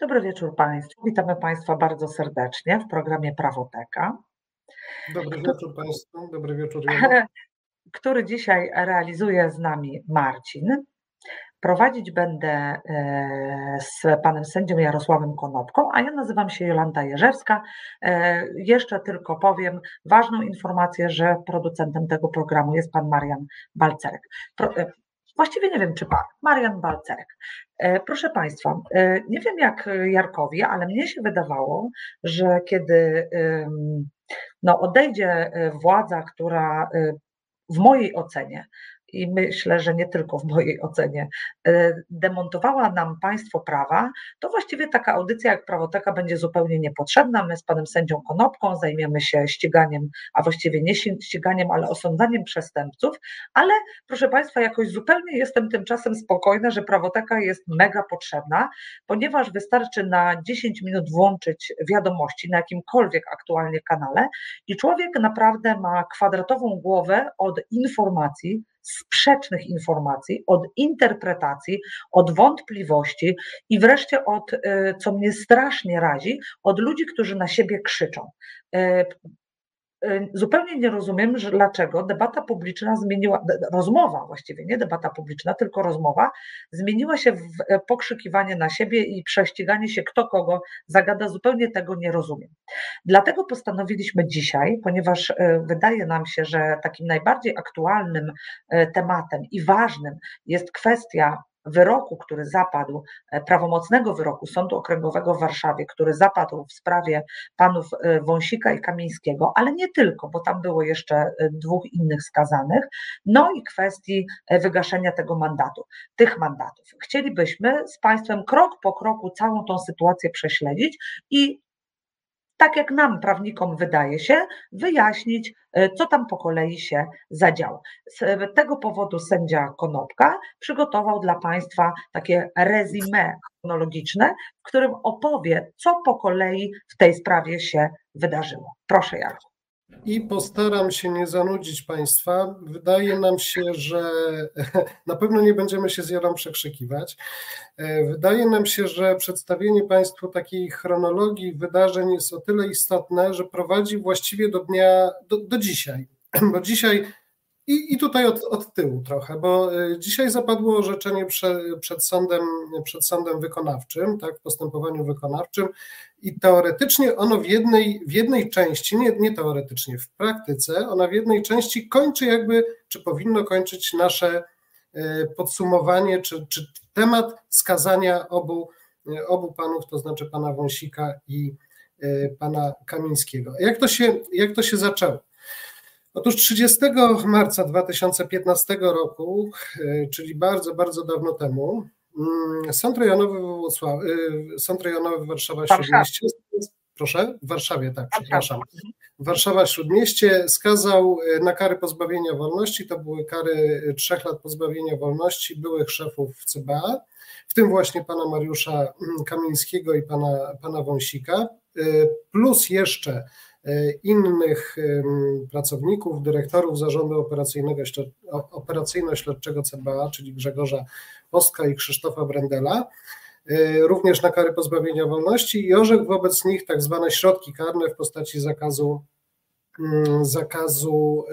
Dobry wieczór Państwu. Witamy Państwa bardzo serdecznie w programie Prawoteka. Dobry wieczór Państwu. Dobry wieczór. Który dzisiaj realizuje z nami Marcin. Prowadzić będę e, z panem sędzią Jarosławem Konopką, a ja nazywam się Jolanta Jerzewska. E, jeszcze tylko powiem ważną informację, że producentem tego programu jest pan Marian Balcerek. E, właściwie nie wiem, czy pan, Marian Balcerek. Proszę Państwa, nie wiem jak Jarkowi, ale mnie się wydawało, że kiedy no, odejdzie władza, która w mojej ocenie i myślę, że nie tylko w mojej ocenie, e, demontowała nam państwo prawa, to właściwie taka audycja jak Prawoteka będzie zupełnie niepotrzebna. My z panem sędzią Konopką zajmiemy się ściganiem, a właściwie nie ściganiem, ale osądzaniem przestępców, ale proszę państwa, jakoś zupełnie jestem tymczasem spokojna, że Prawoteka jest mega potrzebna, ponieważ wystarczy na 10 minut włączyć wiadomości na jakimkolwiek aktualnie kanale i człowiek naprawdę ma kwadratową głowę od informacji, sprzecznych informacji, od interpretacji, od wątpliwości i wreszcie od, y, co mnie strasznie razi, od ludzi, którzy na siebie krzyczą. Y, zupełnie nie rozumiem, że dlaczego debata publiczna zmieniła, rozmowa właściwie, nie debata publiczna, tylko rozmowa, zmieniła się w e, pokrzykiwanie na siebie i prześciganie się, kto kogo zagada. Zupełnie tego nie rozumiem. Dlatego postanowiliśmy dzisiaj, ponieważ e, wydaje nam się, że takim najbardziej aktualnym e, tematem i ważnym jest kwestia wyroku, który zapadł, e, prawomocnego wyroku Sądu Okręgowego w Warszawie, który zapadł w sprawie panów e, Wąsika i Kamińskiego, ale nie tylko, bo tam było jeszcze e, dwóch innych skazanych, no i kwestii wygaszenia tego mandatu, tych mandatów. Chcielibyśmy z Państwem krok po kroku całą tą sytuację prześledzić i tak jak nam, prawnikom, wydaje się, wyjaśnić, e, co tam po kolei się zadziało. Z tego powodu sędzia Konopka przygotował dla Państwa takie rezime chronologiczne, w którym opowie, co po kolei w tej sprawie się wydarzyło. Proszę, Jarku i postaram się nie zanudzić Państwa. Wydaje nam się, że na pewno nie będziemy się z Jarą przekrzykiwać. E, wydaje nam się, że przedstawienie Państwu takiej chronologii wydarzeń jest o tyle istotne, że prowadzi właściwie do dnia, do, do dzisiaj. Bo dzisiaj i, I tutaj od, od tyłu trochę, bo y, dzisiaj zapadło orzeczenie przed, przed, sądem, przed sądem wykonawczym, tak, w postępowaniu wykonawczym, i teoretycznie ono w jednej, w jednej części, nie, nie teoretycznie, w praktyce, ona w jednej części kończy jakby, czy powinno kończyć nasze y, podsumowanie, czy, czy temat skazania obu, y, obu panów, to znaczy pana Wąsika i pana Kamińskiego. Jak to się, jak to się zaczęło? Otóż 30 marca 2015 roku, e, czyli bardzo, bardzo dawno temu, mm, Sąd Rejonowy, Włocław... E, Sąd Rejonowy Warszawa Śródmieście, proszę, w Warszawie, tak, przepraszam. Warszawa Śródmieście skazał e, na kary pozbawienia wolności, to były kary trzech lat pozbawienia wolności byłych szefów CBA, w tym właśnie pana Mariusza mm, Kamińskiego i pana, pana Wąsika, plus jeszcze innych pracowników, dyrektorów Zarządu Operacyjno-Śledczego CBA, czyli Grzegorza Postka i Krzysztofa Brendela, e, również na kary pozbawienia wolności i orzekł wobec nich tak zwane środki karne w postaci zakazu zakazu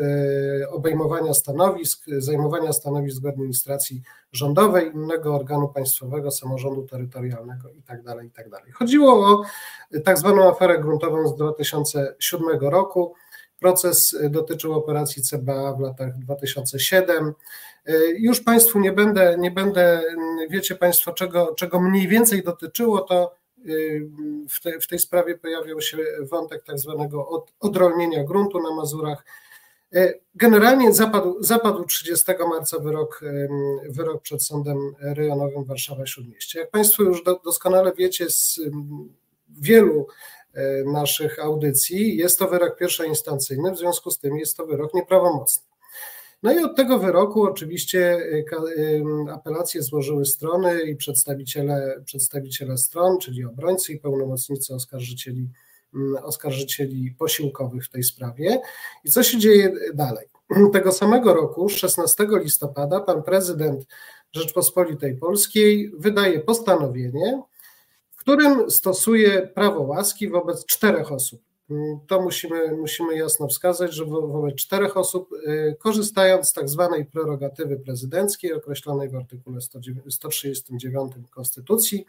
e, obejmowania stanowisk, zajmowania stanowisk w administracji rządowej, innego organu państwowego, samorządu terytorialnego itd. Tak itd. Tak Chodziło o tak zwaną aferę gruntową z 2007 roku. Proces dotyczył operacji CBA w latach 2007. E, już Państwu nie będę, nie będę wiecie Państwo, czego, czego mniej więcej dotyczyło, to w, te, w tej sprawie pojawiał się wątek tak zwanego odrolnienia gruntu na Mazurach. E, generalnie zapadł, zapadł 30 marca wyrok, wyrok przed Sądem Rejonowym Warszawa Śródmieście. Jak Państwo już do, doskonale wiecie z wielu e, naszych audycji, jest to wyrok pierwszoinstancyjny, w związku z tym jest to wyrok nieprawomocny. No i od tego wyroku oczywiście y, y, apelacje złożyły strony i przedstawiciele, przedstawiciele stron, czyli obrońcy i pełnomocnicy oskarżycieli, mm, oskarżycieli posiłkowych w tej sprawie. I co się dzieje dalej? Tego samego roku, 16 listopada, pan prezydent Rzeczpospolitej Polskiej wydaje postanowienie, którym stosuje prawo łaski wobec czterech osób. To musimy, musimy jasno wskazać, że wobec czterech osób, y, korzystając z tak zwanej prerogatywy prezydenckiej określonej w artykule 139 Konstytucji,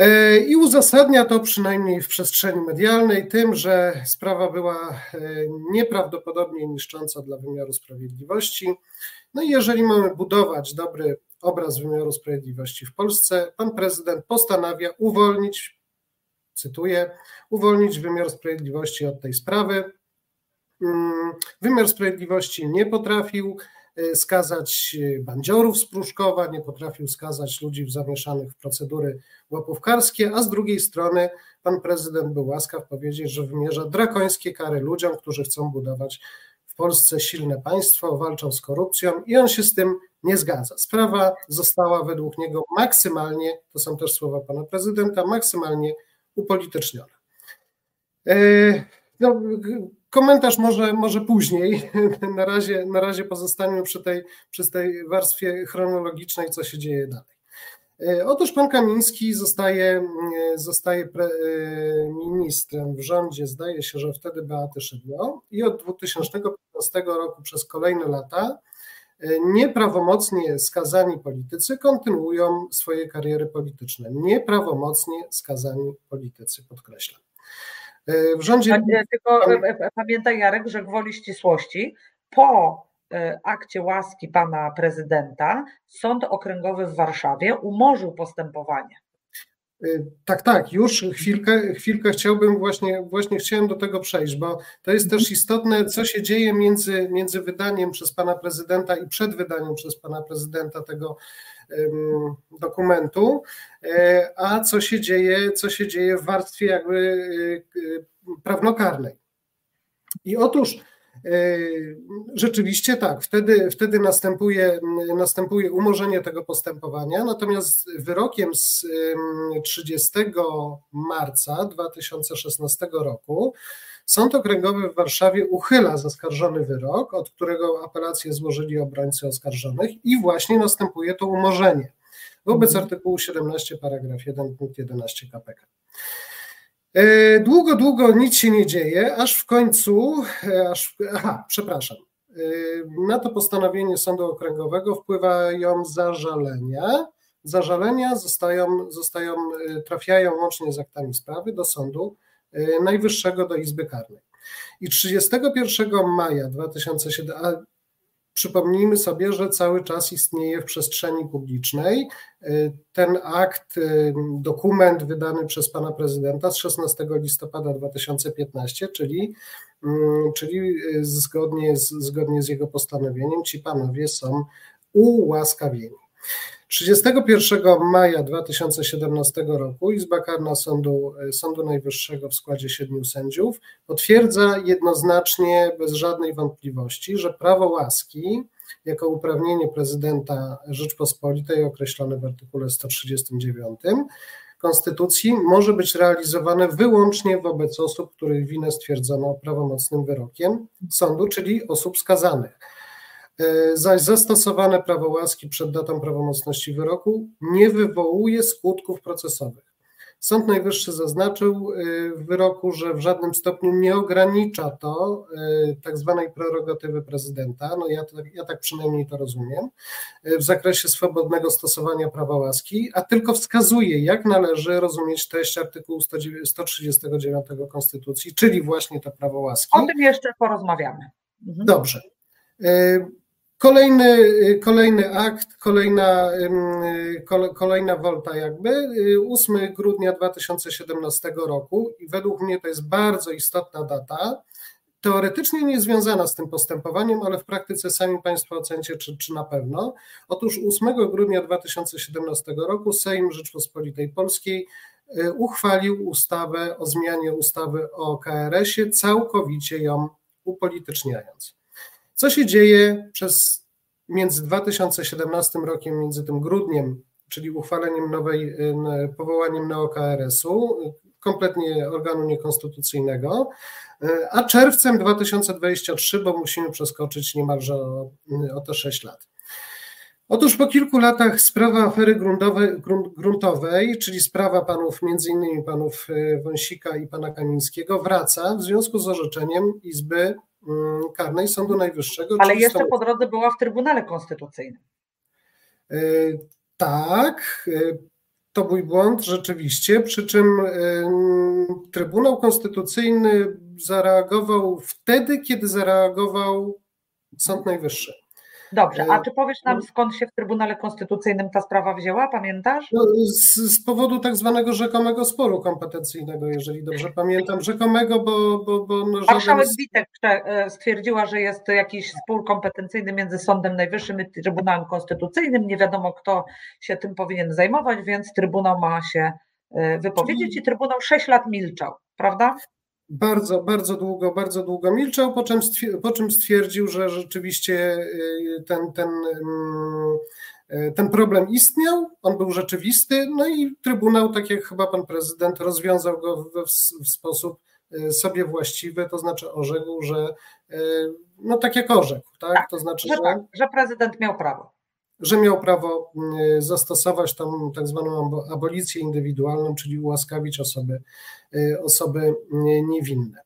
y, i uzasadnia to przynajmniej w przestrzeni medialnej tym, że sprawa była y, nieprawdopodobnie niszcząca dla wymiaru sprawiedliwości. No i jeżeli mamy budować dobry obraz wymiaru sprawiedliwości w Polsce, pan prezydent postanawia uwolnić cytuję, uwolnić wymiar sprawiedliwości od tej sprawy. Mm, wymiar sprawiedliwości nie potrafił e, skazać e, bandziorów z Pruszkowa, nie potrafił skazać ludzi zamieszanych w procedury łapówkarskie, a z drugiej strony pan prezydent był łaskaw powiedzieć, że wymierza drakońskie kary ludziom, którzy chcą budować w Polsce silne państwo, walczą z korupcją i on się z tym nie zgadza. Sprawa została według niego maksymalnie, to są też słowa pana prezydenta, maksymalnie upolitycznione. E, no, komentarz może, może później. Na razie, na razie pozostańmy przy tej, przy tej warstwie chronologicznej, co się dzieje dalej. E, otóż pan Kamiński zostaje, zostaje pre, e, ministrem w rządzie, zdaje się, że wtedy Beaty Szydło i od 2015 roku przez kolejne lata nieprawomocnie skazani politycy kontynuują swoje kariery polityczne. Nieprawomocnie skazani politycy, podkreślam. W rządzie. Tylko e, e, pamiętaj, Jarek, że gwoli ścisłości po e, akcie łaski pana prezydenta Sąd Okręgowy w Warszawie umorzył postępowanie. Y, tak, tak, już chwilkę, chwilkę chciałbym właśnie, właśnie chciałem do tego przejść, bo to jest też istotne, co się dzieje między, między wydaniem przez pana prezydenta i przed wydaniem przez pana prezydenta tego um, dokumentu, e, a co się dzieje, co się dzieje w warstwie jakby y, y, prawnokarnej. I otóż rzeczywiście tak, wtedy, wtedy następuje, następuje umorzenie tego postępowania, natomiast wyrokiem z 30 marca 2016 roku Sąd Okręgowy w Warszawie uchyla zaskarżony wyrok, od którego apelację złożyli obrońcy oskarżonych i właśnie następuje to umorzenie wobec mhm. artykułu 17 paragraf 1 punkt 11 KPK. E, długo, długo nic się nie dzieje, aż w końcu, e, aż, aha, przepraszam, e, na to postanowienie Sądu Okręgowego wpływają zażalenia. Zażalenia zostają, zostają, trafiają łącznie z aktami sprawy do Sądu Najwyższego, do Izby Karnej. I 31 maja 2007, Przypomnijmy sobie, że cały czas istnieje w przestrzeni publicznej y, ten akt, y, dokument wydany przez pana prezydenta z 16 listopada 2015, czyli, mm, czyli y, zgodnie z, zgodnie z jego postanowieniem ci panowie są ułaskawieni. 31 maja 2017 roku Izba Karna Sądu, Sądu Najwyższego w składzie siedmiu sędziów potwierdza jednoznacznie, bez żadnej wątpliwości, że prawo łaski jako uprawnienie prezydenta Rzeczpospolitej określone w artykule 139 Konstytucji może być realizowane wyłącznie wobec osób, których winę stwierdzono prawomocnym wyrokiem sądu, czyli osób skazanych. E, zaś zastosowane prawo łaski przed datą prawomocności wyroku nie wywołuje skutków procesowych. Sąd Najwyższy zaznaczył e, w wyroku, że w żadnym stopniu nie ogranicza to e, tak zwanej prerogatywy prezydenta, no ja, ja tak przynajmniej to rozumiem, w zakresie swobodnego stosowania prawa łaski, a tylko wskazuje, jak należy rozumieć treść artykułu 139 Konstytucji, czyli właśnie to prawo łaski. O tym jeszcze porozmawiamy. Mhm. Dobrze. Kolejny, kolejny akt, kolejna, kolejna wolta jakby, 8 grudnia 2017 roku i według mnie to jest bardzo istotna data, teoretycznie nie związana z tym postępowaniem, ale w praktyce sami Państwo ocencie, czy, czy na pewno. Otóż 8 grudnia 2017 roku Sejm Rzeczpospolitej Polskiej y, uchwalił ustawę o zmianie ustawy o KRS-ie, całkowicie ją upolityczniając. Co się dzieje przez między 2017 rokiem, między tym grudniem, czyli uchwaleniem nowej, powołaniem NeoKRS-u, kompletnie organu niekonstytucyjnego, a czerwcem 2023, bo musimy przeskoczyć niemalże o, o te 6 lat. Otóż po kilku latach sprawa afery gruntowej, czyli sprawa panów, między innymi panów e, Wąsika i pana Kamińskiego, wraca w związku z orzeczeniem Izby Karnej Sądu Najwyższego. Ale jeszcze po drodze była w Trybunale Konstytucyjnym. E, tak, e, to mój błąd rzeczywiście, przy czym Trybunał Konstytucyjny zareagował wtedy, kiedy zareagował Sąd Najwyższy. Dobrze, a e, czy powiesz nam, no. skąd się w Trybunale Konstytucyjnym ta sprawa wzięła, pamiętasz? No, z, z, powodu tak zwanego rzekomego sporu kompetencyjnego, jeżeli dobrze pamiętam. Rzekomego, bo... bo, bo no, Marszałek żaden... Witek e, stwierdziła, że jest jakiś spór kompetencyjny między Sądem Najwyższym i Trybunałem Konstytucyjnym. Nie wiadomo, kto się tym powinien zajmować, więc Trybunał ma się e, wypowiedzieć i Trybunał 6 lat milczał, prawda? Bardzo, bardzo długo, bardzo długo milczał, po czym, po czym stwierdził, że rzeczywiście y, ten, ten, mm, y, ten problem istniał, on był rzeczywisty, no i Trybunał, tak jak chyba pan prezydent, rozwiązał go w, w sposób y, sobie właściwy, to znaczy orzekł, że no tak jak orzekł, tak? tak to znaczy, że, że, że prezydent miał prawo że miał prawo mm, zastosować tą tak zwaną abolicję indywidualną, czyli ułaskawić osoby, y, osoby niewinne.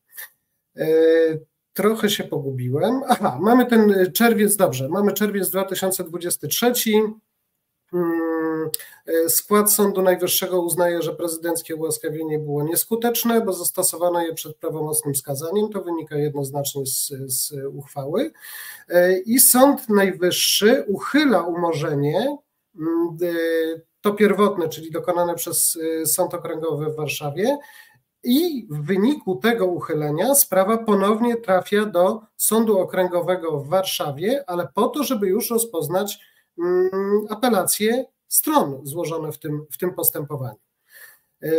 Y, trochę się pogubiłem. Aha, mamy ten czerwiec, dobrze, mamy czerwiec 2023. Mm, e, skład Sądu Najwyższego uznaje, że prezydenckie ułaskawienie było nieskuteczne, bo zastosowano je przed prawomocnym skazaniem. To wynika jednoznacznie z, z uchwały. E, I Sąd Najwyższy uchyla umorzenie, mm, to pierwotne, czyli dokonane przez e, Sąd Okręgowy w Warszawie, i w wyniku tego uchylenia sprawa ponownie trafia do Sądu Okręgowego w Warszawie, ale po to, żeby już rozpoznać apelacje stron złożone w tym, w tym postępowaniu. E,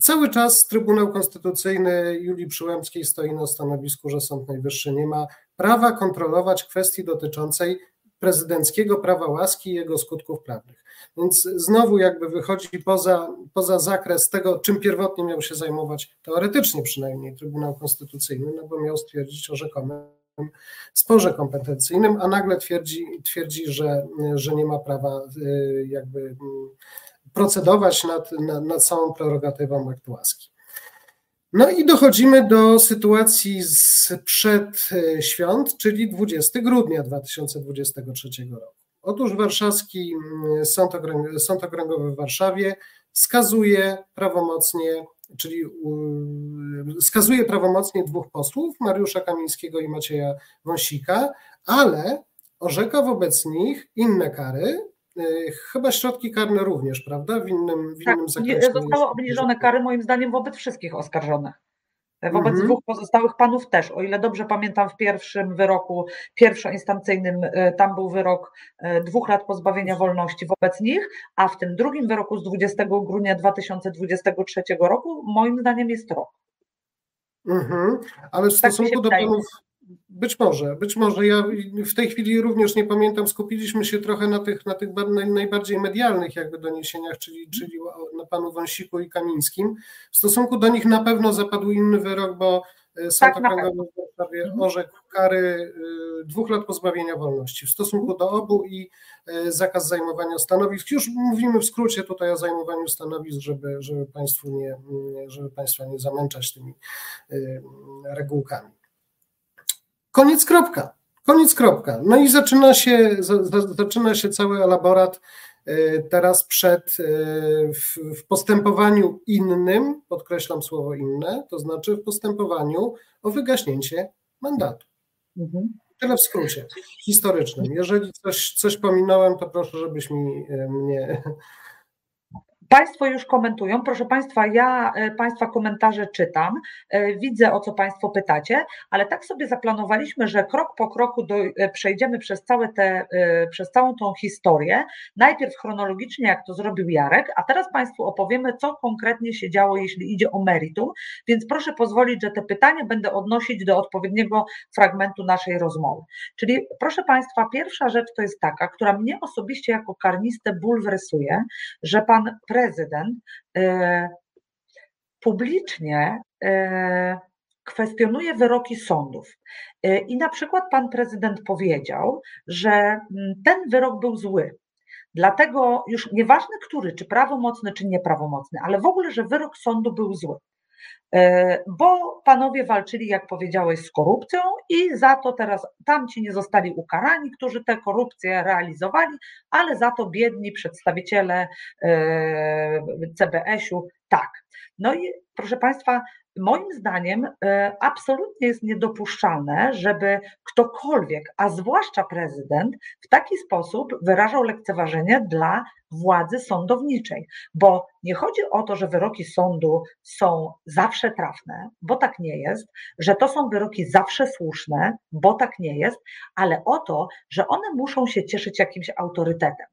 cały czas Trybunał Konstytucyjny Julii Przyłębskiej stoi na stanowisku, że Sąd Najwyższy nie ma prawa kontrolować kwestii dotyczącej prezydenckiego prawa łaski i jego skutków prawnych. Więc znowu jakby wychodzi poza, poza zakres tego, czym pierwotnie miał się zajmować, teoretycznie przynajmniej Trybunał Konstytucyjny, no bo miał stwierdzić o rzekomym sporze kompetencyjnym, a nagle twierdzi, twierdzi że, że nie ma prawa y, jakby mm, procedować nad, nad, nad całą prerogatywą aktu łaski. No i dochodzimy do sytuacji sprzed y, świąt, czyli 20 grudnia 2023 roku. Otóż warszawski Sąd, Sąd Okręgowy w Warszawie skazuje prawomocnie czyli skazuje prawomocnie dwóch posłów, Mariusza Kamińskiego i Macieja Wąsika, ale orzeka wobec nich inne kary, y, chyba środki karne również, prawda? W innym, w tak, innym zakresie. Zostały obniżone kary moim zdaniem wobec wszystkich oskarżonych. Wobec mhm. dwóch pozostałych panów też. O ile dobrze pamiętam, w pierwszym wyroku pierwszoinstancyjnym e, tam był wyrok e, dwóch lat pozbawienia wolności wobec nich, a w tym drugim wyroku z 20 grudnia 2023 roku moim zdaniem jest rok. Mhm. Ale w tak stosunku do panów być może, być może. Ja w tej chwili również nie pamiętam, skupiliśmy się trochę na tych, na tych najbardziej medialnych jakby doniesieniach, czyli, czyli na panu Wąsiku i Kamińskim. W stosunku do nich na pewno zapadł inny wyrok, bo e, Sąd tak, Okręgowy w Warszawie mhm. orzekł kary e, dwóch lat pozbawienia wolności w stosunku do obu i e, zakaz zajmowania stanowisk. Już mówimy w skrócie tutaj o zajmowaniu stanowisk, żeby, żeby Państwu nie, żeby Państwa nie zamęczać tymi regułkami. Koniec kropka. Koniec kropka. No i zaczyna się, zaczyna się cały elaborat e, teraz przed e, w, w postępowaniu innym, podkreślam słowo inne, to znaczy w postępowaniu o wygaśnięcie mandatu. Mhm. Tyle w skrócie historycznym. Jeżeli coś, coś pominąłem, to proszę, żebyś mi e, mnie Państwo już komentują. Proszę Państwa, ja e, Państwa komentarze czytam, e, widzę o co Państwo pytacie, ale tak sobie zaplanowaliśmy, że krok po kroku do, e, przejdziemy przez, całe te, przez całą tą historię. Najpierw chronologicznie, jak to zrobił Jarek, a teraz Państwu opowiemy, co konkretnie się działo, jeśli idzie o meritum. Więc proszę pozwolić, że te pytania będę odnosić do odpowiedniego fragmentu naszej rozmowy. Czyli proszę Państwa, pierwsza rzecz to jest taka, która mnie osobiście jako karnistę bulwersuje, że Pan prezydent prezydent e, publicznie e, kwestionuje wyroki sądów. Y, I na przykład pan prezydent powiedział, że mm, ten wyrok był zły. Dlatego już nieważne który, czy prawomocny, czy nieprawomocny, ale w ogóle, że wyrok sądu był zły. E, bo panowie walczyli, jak powiedziałeś, z korupcją i za to teraz tamci nie zostali ukarani, którzy tę korupcję realizowali, ale za to biedni przedstawiciele e, CBS-u tak. No i proszę Państwa, moim zdaniem e, absolutnie jest niedopuszczalne, żeby ktokolwiek, a zwłaszcza prezydent, w taki sposób wyrażał lekceważenie dla władzy sądowniczej, bo nie chodzi o to, że wyroki sądu są zawsze trafne, bo tak nie jest, że to są wyroki zawsze słuszne, bo tak nie jest, ale o to, że one muszą się cieszyć jakimś autorytetem.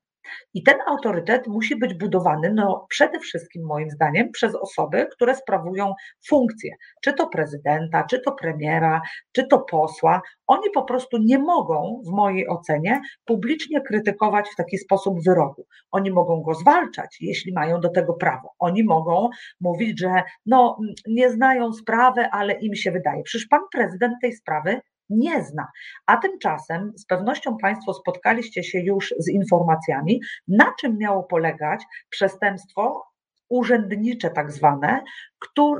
I ten autorytet musi być budowany no, przede wszystkim, moim zdaniem, przez osoby, które sprawują funkcje, czy to prezydenta, czy to premiera, czy to posła. Oni po prostu nie mogą, w mojej ocenie, publicznie krytykować w taki sposób wyroku. Oni mogą go zwalczać, jeśli mają do tego prawo. Oni mogą mówić, że no, nie znają sprawy, ale im się wydaje. Przecież pan prezydent tej sprawy nie zna. A tymczasem z pewnością Państwo spotkaliście się już z informacjami, na czym miało polegać przestępstwo urzędnicze, tak zwane,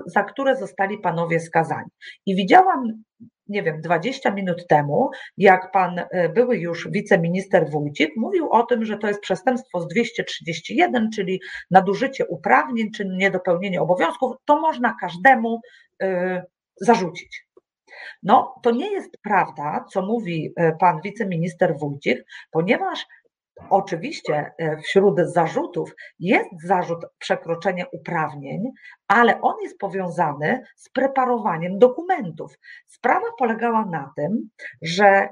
za które zostali panowie skazani. I widziałam nie wiem, 20 minut temu, jak pan e, były już wiceminister Wójcik mówił o tym, że to jest przestępstwo z 231, czyli nadużycie uprawnień czy niedopełnienie obowiązków, to można każdemu y, zarzucić. No, to nie jest prawda, co mówi e, pan wiceminister Wójcik, ponieważ Oczywiście e, wśród zarzutów jest zarzut przekroczenia uprawnień, ale on jest powiązany z preparowaniem dokumentów. Sprawa polegała na tym, że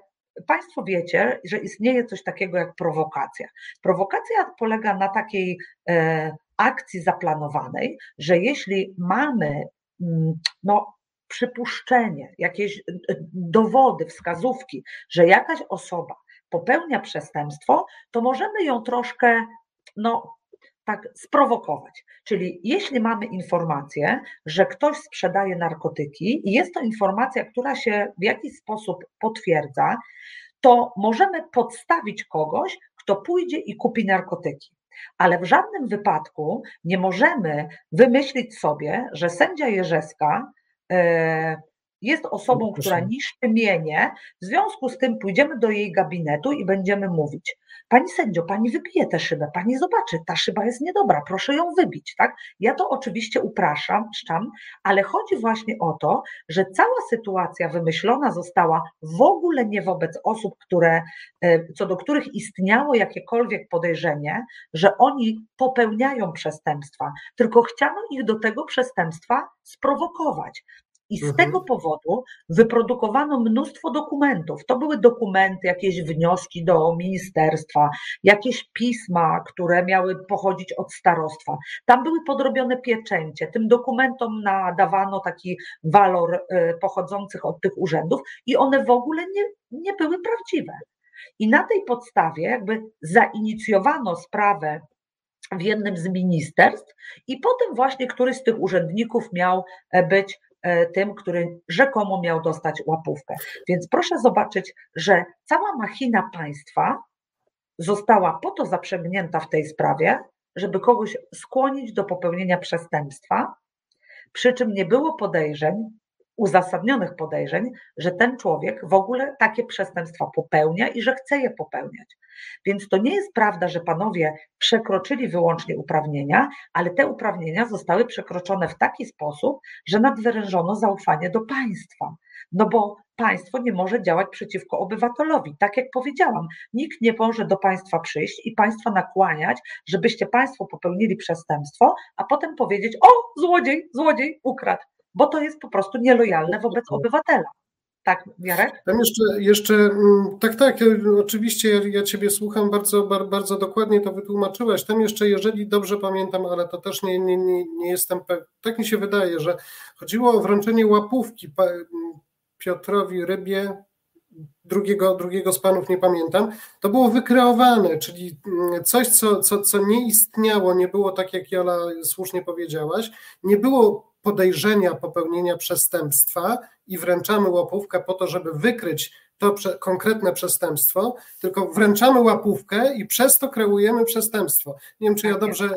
Państwo wiecie, że istnieje coś takiego jak prowokacja. Prowokacja polega na takiej e, akcji zaplanowanej, że jeśli mamy mm, no, przypuszczenie, jakieś e, dowody, wskazówki, że jakaś osoba popełnia przestępstwo, to możemy ją troszkę, no, tak sprowokować. Czyli jeśli mamy informację, że ktoś sprzedaje narkotyki i jest to informacja, która się w jakiś sposób potwierdza, to możemy podstawić kogoś, kto pójdzie i kupi narkotyki. Ale w żadnym wypadku nie możemy wymyślić sobie, że sędzia Jerzewska E, jest osobą, która niszczy mienie, w związku z tym pójdziemy do jej gabinetu i będziemy mówić, pani sędzio, pani wybije tę szybę, pani zobaczy, ta szyba jest niedobra, proszę ją wybić, tak? Ja to oczywiście upraszam, szczam, ale chodzi właśnie o to, że cała sytuacja wymyślona została w ogóle nie wobec osób, które, e, co do których istniało jakiekolwiek podejrzenie, że oni popełniają przestępstwa, tylko chciano ich do tego przestępstwa sprowokować. I z mhm. tego powodu wyprodukowano mnóstwo dokumentów. To były dokumenty, jakieś wnioski do ministerstwa, jakieś pisma, które miały pochodzić od starostwa. Tam były podrobione pieczęcie. Tym dokumentom nadawano taki walor y, pochodzących od tych urzędów i one w ogóle nie, nie były prawdziwe. I na tej podstawie jakby zainicjowano sprawę w jednym z ministerstw, i potem właśnie któryś z tych urzędników miał e, być E, tym, który rzekomo miał dostać łapówkę. Więc proszę zobaczyć, że cała machina państwa została po to zaprzęgnięta w tej sprawie, żeby kogoś skłonić do popełnienia przestępstwa, przy czym nie było podejrzeń, uzasadnionych podejrzeń, że ten człowiek w ogóle takie przestępstwa popełnia i że chce je popełniać. Więc to nie jest prawda, że panowie przekroczyli wyłącznie uprawnienia, ale te uprawnienia zostały przekroczone w taki sposób, że nadwyrężono zaufanie do państwa. No bo państwo nie może działać przeciwko obywatelowi. Tak jak powiedziałam, nikt nie może do państwa przyjść i państwa nakłaniać, żebyście państwo popełnili przestępstwo, a potem powiedzieć: O, złodziej, złodziej ukradł bo to jest po prostu nielojalne wobec obywatela. Tak, Jarek? Tam jeszcze, jeszcze mm, tak, tak, oczywiście ja, ja Ciebie słucham, bardzo, bardzo dokładnie to wytłumaczyłeś. Tam jeszcze, jeżeli dobrze pamiętam, ale to też nie, nie, nie, nie jestem pewien, tak mi się wydaje, że chodziło o wręczenie łapówki Piotrowi Rybie, drugiego, drugiego z panów nie pamiętam, to było wykreowane, czyli mm, coś, co, co, co nie istniało, nie było tak, jak Jola słusznie powiedziałaś, nie było podejrzenia popełnienia przestępstwa i wręczamy łapówkę po to, żeby wykryć to prze, konkretne przestępstwo, tylko wręczamy łapówkę i przez to kreujemy przestępstwo. Nie wiem, czy ja tak dobrze,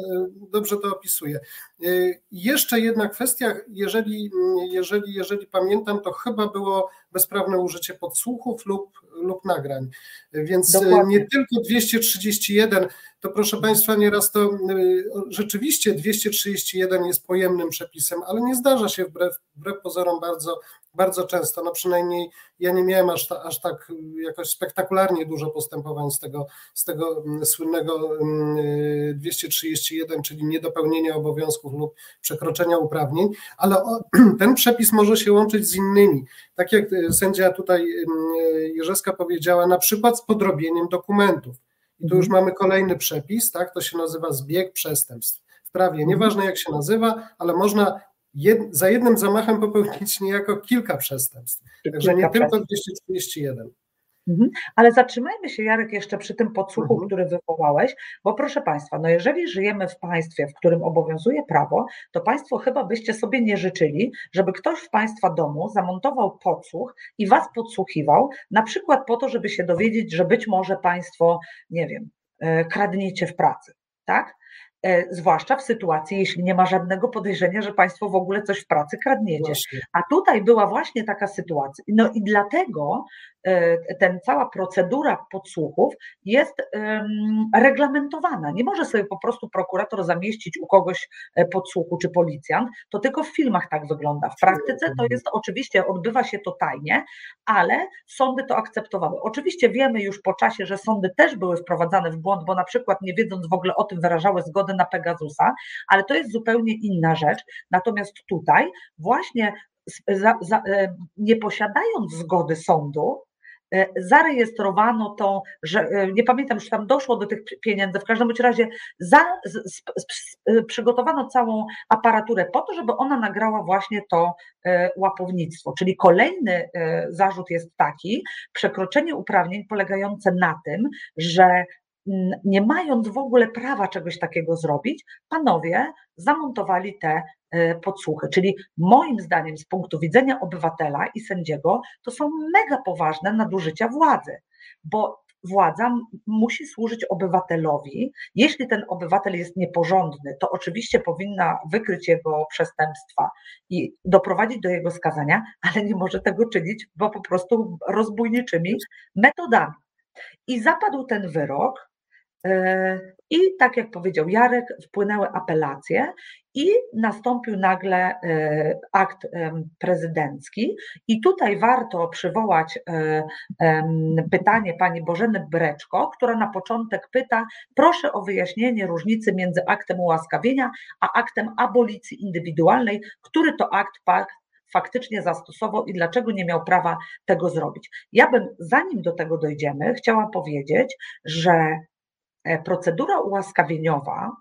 dobrze to opisuję. Y, jeszcze jedna kwestia, jeżeli, jeżeli, jeżeli pamiętam, to chyba było bezprawne użycie podsłuchów lub, lub nagrań. Więc y, Dokładnie. nie tylko 231, to proszę Państwa, nieraz to rzeczywiście 231 jest pojemnym przepisem, ale nie zdarza się wbrew, wbrew pozorom bardzo bardzo często, no przynajmniej ja nie miałem aż, ta, aż tak jakoś spektakularnie dużo postępowań z tego, z tego mm, słynnego 231, mm, czyli niedopełnienia obowiązków lub przekroczenia uprawnień, ale ten przepis może się łączyć z innymi. Tak jak y, sędzia tutaj mm, Jerzeska powiedziała, na przykład z podrobieniem dokumentów. I tu już mhm. mamy kolejny przepis, tak? To się nazywa zbieg przestępstw w prawie. Nieważne jak się nazywa, ale można jed, za jednym zamachem popełnić niejako kilka przestępstw. Także nie tylko 231. Mhm. Ale zatrzymajmy się, Jarek, jeszcze przy tym podsłuchu, mhm. który wywołałeś, bo proszę Państwa, no jeżeli żyjemy w państwie, w którym obowiązuje prawo, to Państwo chyba byście sobie nie życzyli, żeby ktoś w Państwa domu zamontował podsłuch i Was podsłuchiwał, na przykład po to, żeby się dowiedzieć, że być może Państwo, nie wiem, e, kradniecie w pracy, tak? E, zwłaszcza w sytuacji, jeśli nie ma żadnego podejrzenia, że Państwo w ogóle coś w pracy kradniecie. Właśnie. A tutaj była właśnie taka sytuacja. No i dlatego ten cała procedura podsłuchów jest reglamentowana. Nie może sobie po prostu prokurator zamieścić u kogoś e, podsłuchu czy policjant, to tylko w filmach tak wygląda. W praktyce to jest oczywiście, odbywa się to tajnie, ale sądy to akceptowały. Oczywiście wiemy już po czasie, że sądy też były wprowadzane w błąd, bo na przykład nie wiedząc w ogóle o tym wyrażały zgodę na Pegasusa, ale to jest zupełnie inna rzecz. Natomiast tutaj właśnie za, za, e, nie posiadając zgody sądu, E, zarejestrowano to, że e, nie pamiętam, czy tam doszło do tych pieniędzy, w każdym razie za, z, z, z, przygotowano całą aparaturę po to, żeby ona nagrała właśnie to e, łapownictwo. Czyli kolejny zarzut jest taki, przekroczenie uprawnień polegające na tym, że nie mając w ogóle prawa czegoś takiego zrobić, panowie zamontowali te e, podsłuchy. Czyli moim zdaniem, z punktu widzenia obywatela i sędziego, to są mega poważne nadużycia władzy, bo władza musi służyć obywatelowi. Jeśli ten obywatel jest nieporządny, to oczywiście powinna wykryć jego przestępstwa i doprowadzić do jego skazania, ale nie może tego czynić, bo po prostu rozbójniczymi metodami. I zapadł ten wyrok, I tak jak powiedział Jarek, wpłynęły apelacje i nastąpił nagle e, akt prezydencki. I tutaj warto przywołać e, pytanie pani Bożeny Breczko, która na początek pyta: Proszę o wyjaśnienie różnicy między aktem ułaskawienia a aktem abolicji indywidualnej, który to akt faktycznie zastosował i dlaczego nie miał prawa tego zrobić. Ja bym, zanim do tego dojdziemy, chciała powiedzieć, że E, procedura ułaskawieniowa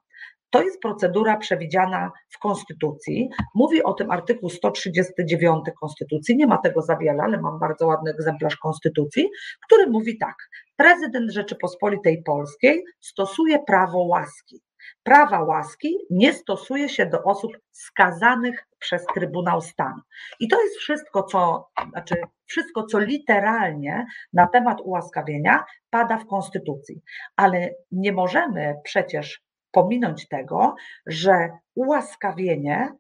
to jest procedura przewidziana w Konstytucji. Mówi o tym artykuł 139 Konstytucji. Nie ma tego za wiele, ale mam bardzo ładny egzemplarz Konstytucji, który mówi tak: Prezydent Rzeczypospolitej Polskiej stosuje prawo łaski. Prawa łaski nie stosuje się do osób skazanych przez Trybunał Stanu. I to jest wszystko, co, znaczy wszystko, co literalnie na temat ułaskawienia pada w Konstytucji. Ale nie możemy przecież pominąć tego, że ułaskawienie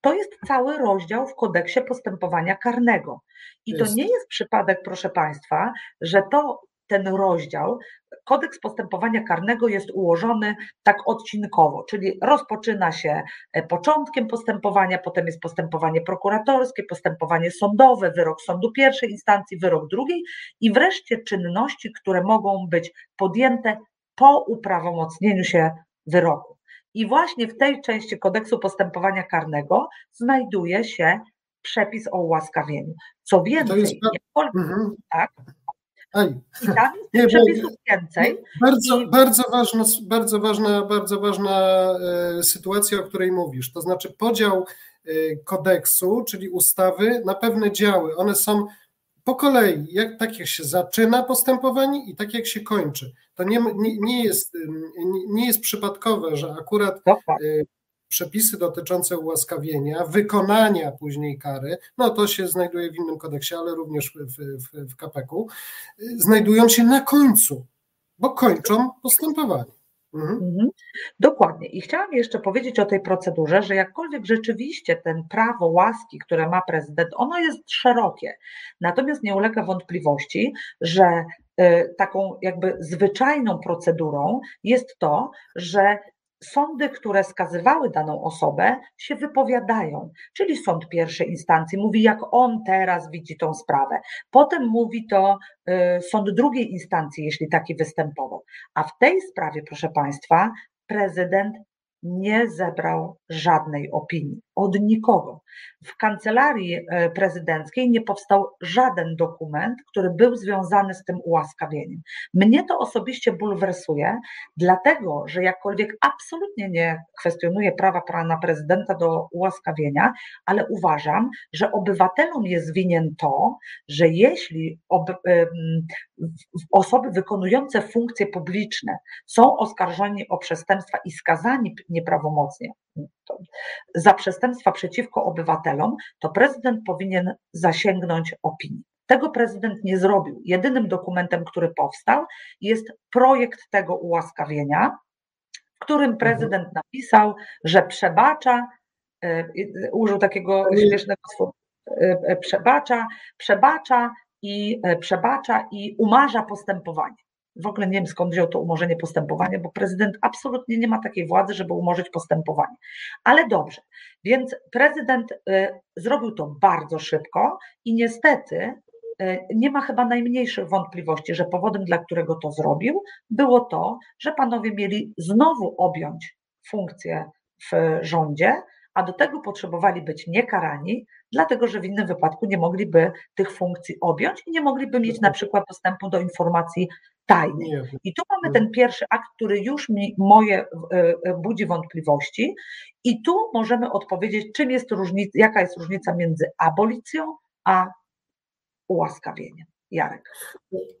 to jest cały rozdział w kodeksie postępowania karnego. I to nie jest przypadek, proszę Państwa, że to ten rozdział, kodeks postępowania karnego jest ułożony tak odcinkowo, czyli rozpoczyna się e, początkiem postępowania, potem jest postępowanie prokuratorskie, postępowanie sądowe, wyrok sądu pierwszej instancji, wyrok drugiej i wreszcie czynności, które mogą być podjęte po uprawomocnieniu się wyroku. I właśnie w tej części kodeksu postępowania karnego znajduje się przepis o ułaskawieniu. Co więcej, jest... nie, mhm. tak, i tam jest przepisów więcej. Bardzo, bardzo, ważna, bardzo, ważna, bardzo ważna e, sytuacja, o której mówisz. To znaczy podział e, kodeksu, czyli ustawy na pewne działy. One są po kolei, jak, tak jak się zaczyna postępowanie i tak jak się kończy. To nie, nie, nie, jest, nie jest przypadkowe, że akurat e, przepisy dotyczące ułaskawienia, wykonania później kary, no to się znajduje w innym kodeksie, ale również w, w, w KPK-u, znajdują się na końcu, bo kończą postępowanie. Mhm. Mhm. Dokładnie. I chciałam jeszcze powiedzieć o tej procedurze, że jakkolwiek rzeczywiście ten prawo łaski, które ma prezydent, ono jest szerokie. Natomiast nie ulega wątpliwości, że y, taką jakby zwyczajną procedurą jest to, że sądy, które skazywały daną osobę, się wypowiadają, czyli sąd pierwszej instancji mówi, jak on teraz widzi tą sprawę. Potem mówi to y, sąd drugiej instancji, jeśli taki występował. A w tej sprawie, proszę Państwa, prezydent nie zebrał żadnej opinii od nikogo. W kancelarii e, prezydenckiej nie powstał żaden dokument, który był związany z tym ułaskawieniem. Mnie to osobiście bulwersuje, dlatego że jakkolwiek absolutnie nie kwestionuję prawa pana prezydenta do ułaskawienia, ale uważam, że obywatelom jest winien to, że jeśli ob, osoby wykonujące funkcje publiczne są oskarżeni o przestępstwa i skazani nieprawomocnie, za przestępstwa przeciwko obywatelom, to prezydent powinien zasięgnąć opinii. Tego prezydent nie zrobił. Jedynym dokumentem, który powstał, jest projekt tego ułaskawienia, w którym mhm. prezydent napisał, że przebacza, e, użył takiego śmiesznego słowa, e, e, przebacza, przebacza i przebacza i umarza postępowanie. W ogóle nie wiem skąd wziął to umorzenie postępowania, bo prezydent absolutnie nie ma takiej władzy, żeby umorzyć postępowanie. Ale dobrze, więc prezydent y, zrobił to bardzo szybko i niestety y, nie ma chyba najmniejszych wątpliwości, że powodem, dla którego to zrobił, było to, że panowie mieli znowu objąć funkcję w rządzie, a do tego potrzebowali być niekarani, dlatego że w innym wypadku nie mogliby tych funkcji objąć i nie mogliby mieć na przykład dostępu do informacji tajnych. I tu mamy ten pierwszy akt, który już mi moje e, e, budzi wątpliwości i tu możemy odpowiedzieć, czym jest różnica, jaka jest różnica między abolicją a ułaskawieniem. Jarek.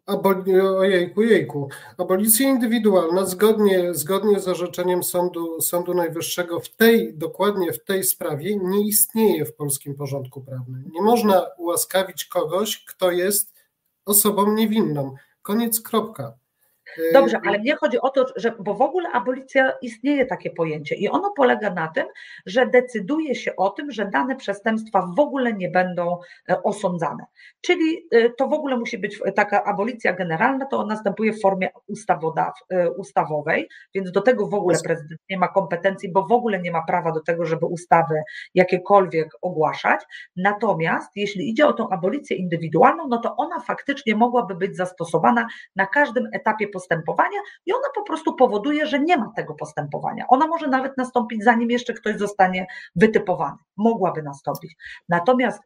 Aboli, ojejku, jejku. Abolicja indywidualna zgodnie, zgodnie z orzeczeniem Sądu, Sądu Najwyższego w tej, dokładnie w tej sprawie nie istnieje w polskim porządku prawnym. Nie można ułaskawić kogoś, kto jest osobą niewinną. Koniec, kropka. Dobrze, ale mnie chodzi o to, że bo w ogóle abolicja istnieje takie pojęcie i ono polega na tym, że decyduje się o tym, że dane przestępstwa w ogóle nie będą e, osądzane. Czyli e, to w ogóle musi być taka abolicja generalna, to następuje w formie ustawodaw, e, ustawowej, więc do tego w ogóle prezydent nie ma kompetencji, bo w ogóle nie ma prawa do tego, żeby ustawy jakiekolwiek ogłaszać. Natomiast jeśli idzie o tą abolicję indywidualną, no to ona faktycznie mogłaby być zastosowana na każdym etapie postępowania i ona po prostu powoduje, że nie ma tego postępowania. Ona może nawet nastąpić, zanim jeszcze ktoś zostanie wytypowany. Mogłaby nastąpić. Natomiast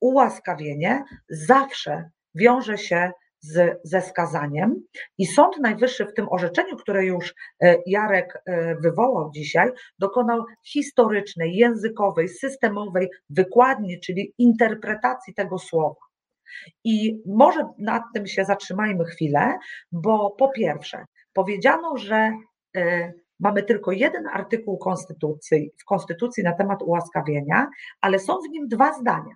ułaskawienie zawsze wiąże się z, ze skazaniem i Sąd Najwyższy w tym orzeczeniu, które już e, Jarek e, wywołał dzisiaj, dokonał historycznej, językowej, systemowej wykładni, czyli interpretacji tego słowa. I może nad tym się zatrzymajmy chwilę, bo po pierwsze, powiedziano, że e, mamy tylko jeden artykuł konstytucji, w Konstytucji na temat ułaskawienia, ale są w nim dwa zdania.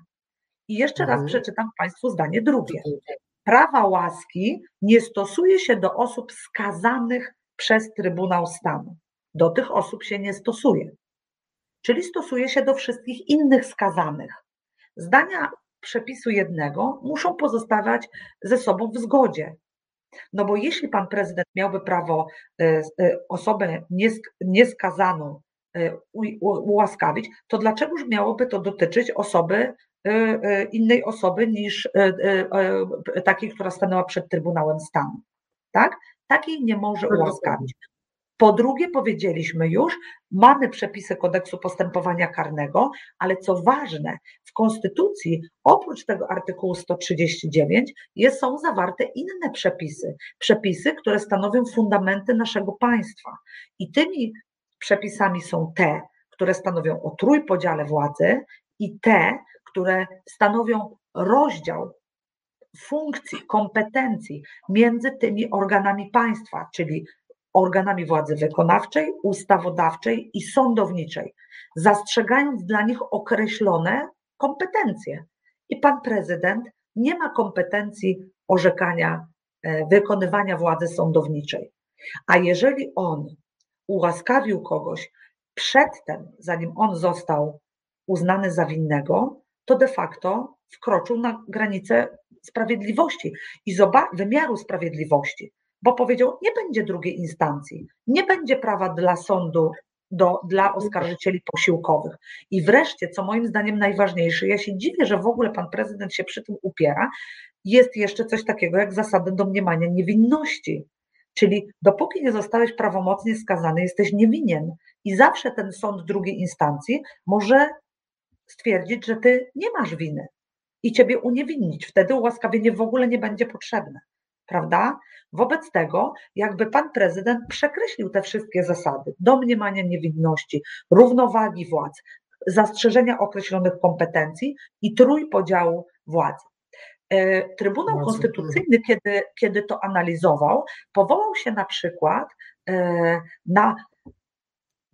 I jeszcze raz mhm. przeczytam Państwu zdanie drugie. Prawa łaski nie stosuje się do osób skazanych przez Trybunał Stanu. Do tych osób się nie stosuje. Czyli stosuje się do wszystkich innych skazanych. Zdania przepisu jednego muszą pozostawać ze sobą w zgodzie. No bo jeśli pan prezydent miałby prawo e, e, osobę nieskazaną e, ułaskawić, to dlaczegoż miałoby to dotyczyć osoby, innej osoby niż takiej, która stanęła przed Trybunałem Stanu? Tak? Takiej nie może ułaskawić. Po drugie, powiedzieliśmy już, mamy przepisy kodeksu postępowania karnego, ale co ważne, w Konstytucji oprócz tego artykułu 139 jest, są zawarte inne przepisy, przepisy, które stanowią fundamenty naszego państwa. I tymi przepisami są te, które stanowią o trójpodziale władzy i te, które stanowią rozdział funkcji, kompetencji między tymi organami państwa, czyli organami władzy wykonawczej, ustawodawczej i sądowniczej, zastrzegając dla nich określone kompetencje. I pan prezydent nie ma kompetencji orzekania, e, wykonywania władzy sądowniczej. A jeżeli on ułaskawił kogoś przedtem, zanim on został uznany za winnego, to de facto wkroczył na granicę sprawiedliwości i wymiaru sprawiedliwości, bo powiedział: Nie będzie drugiej instancji, nie będzie prawa dla sądu do, dla oskarżycieli posiłkowych. I wreszcie, co moim zdaniem najważniejsze, ja się dziwię, że w ogóle pan prezydent się przy tym upiera, jest jeszcze coś takiego jak zasada domniemania niewinności. Czyli dopóki nie zostałeś prawomocnie skazany, jesteś niewinien. I zawsze ten sąd drugiej instancji może stwierdzić, że ty nie masz winy i ciebie uniewinnić. Wtedy ułaskawienie w ogóle nie będzie potrzebne. Prawda? Wobec tego, jakby pan prezydent przekreślił te wszystkie zasady domniemania niewinności, równowagi władz, zastrzeżenia określonych kompetencji i trójpodziału władzy. E, Trybunał Konstytucyjny, kiedy, kiedy to analizował, powołał się na przykład e, na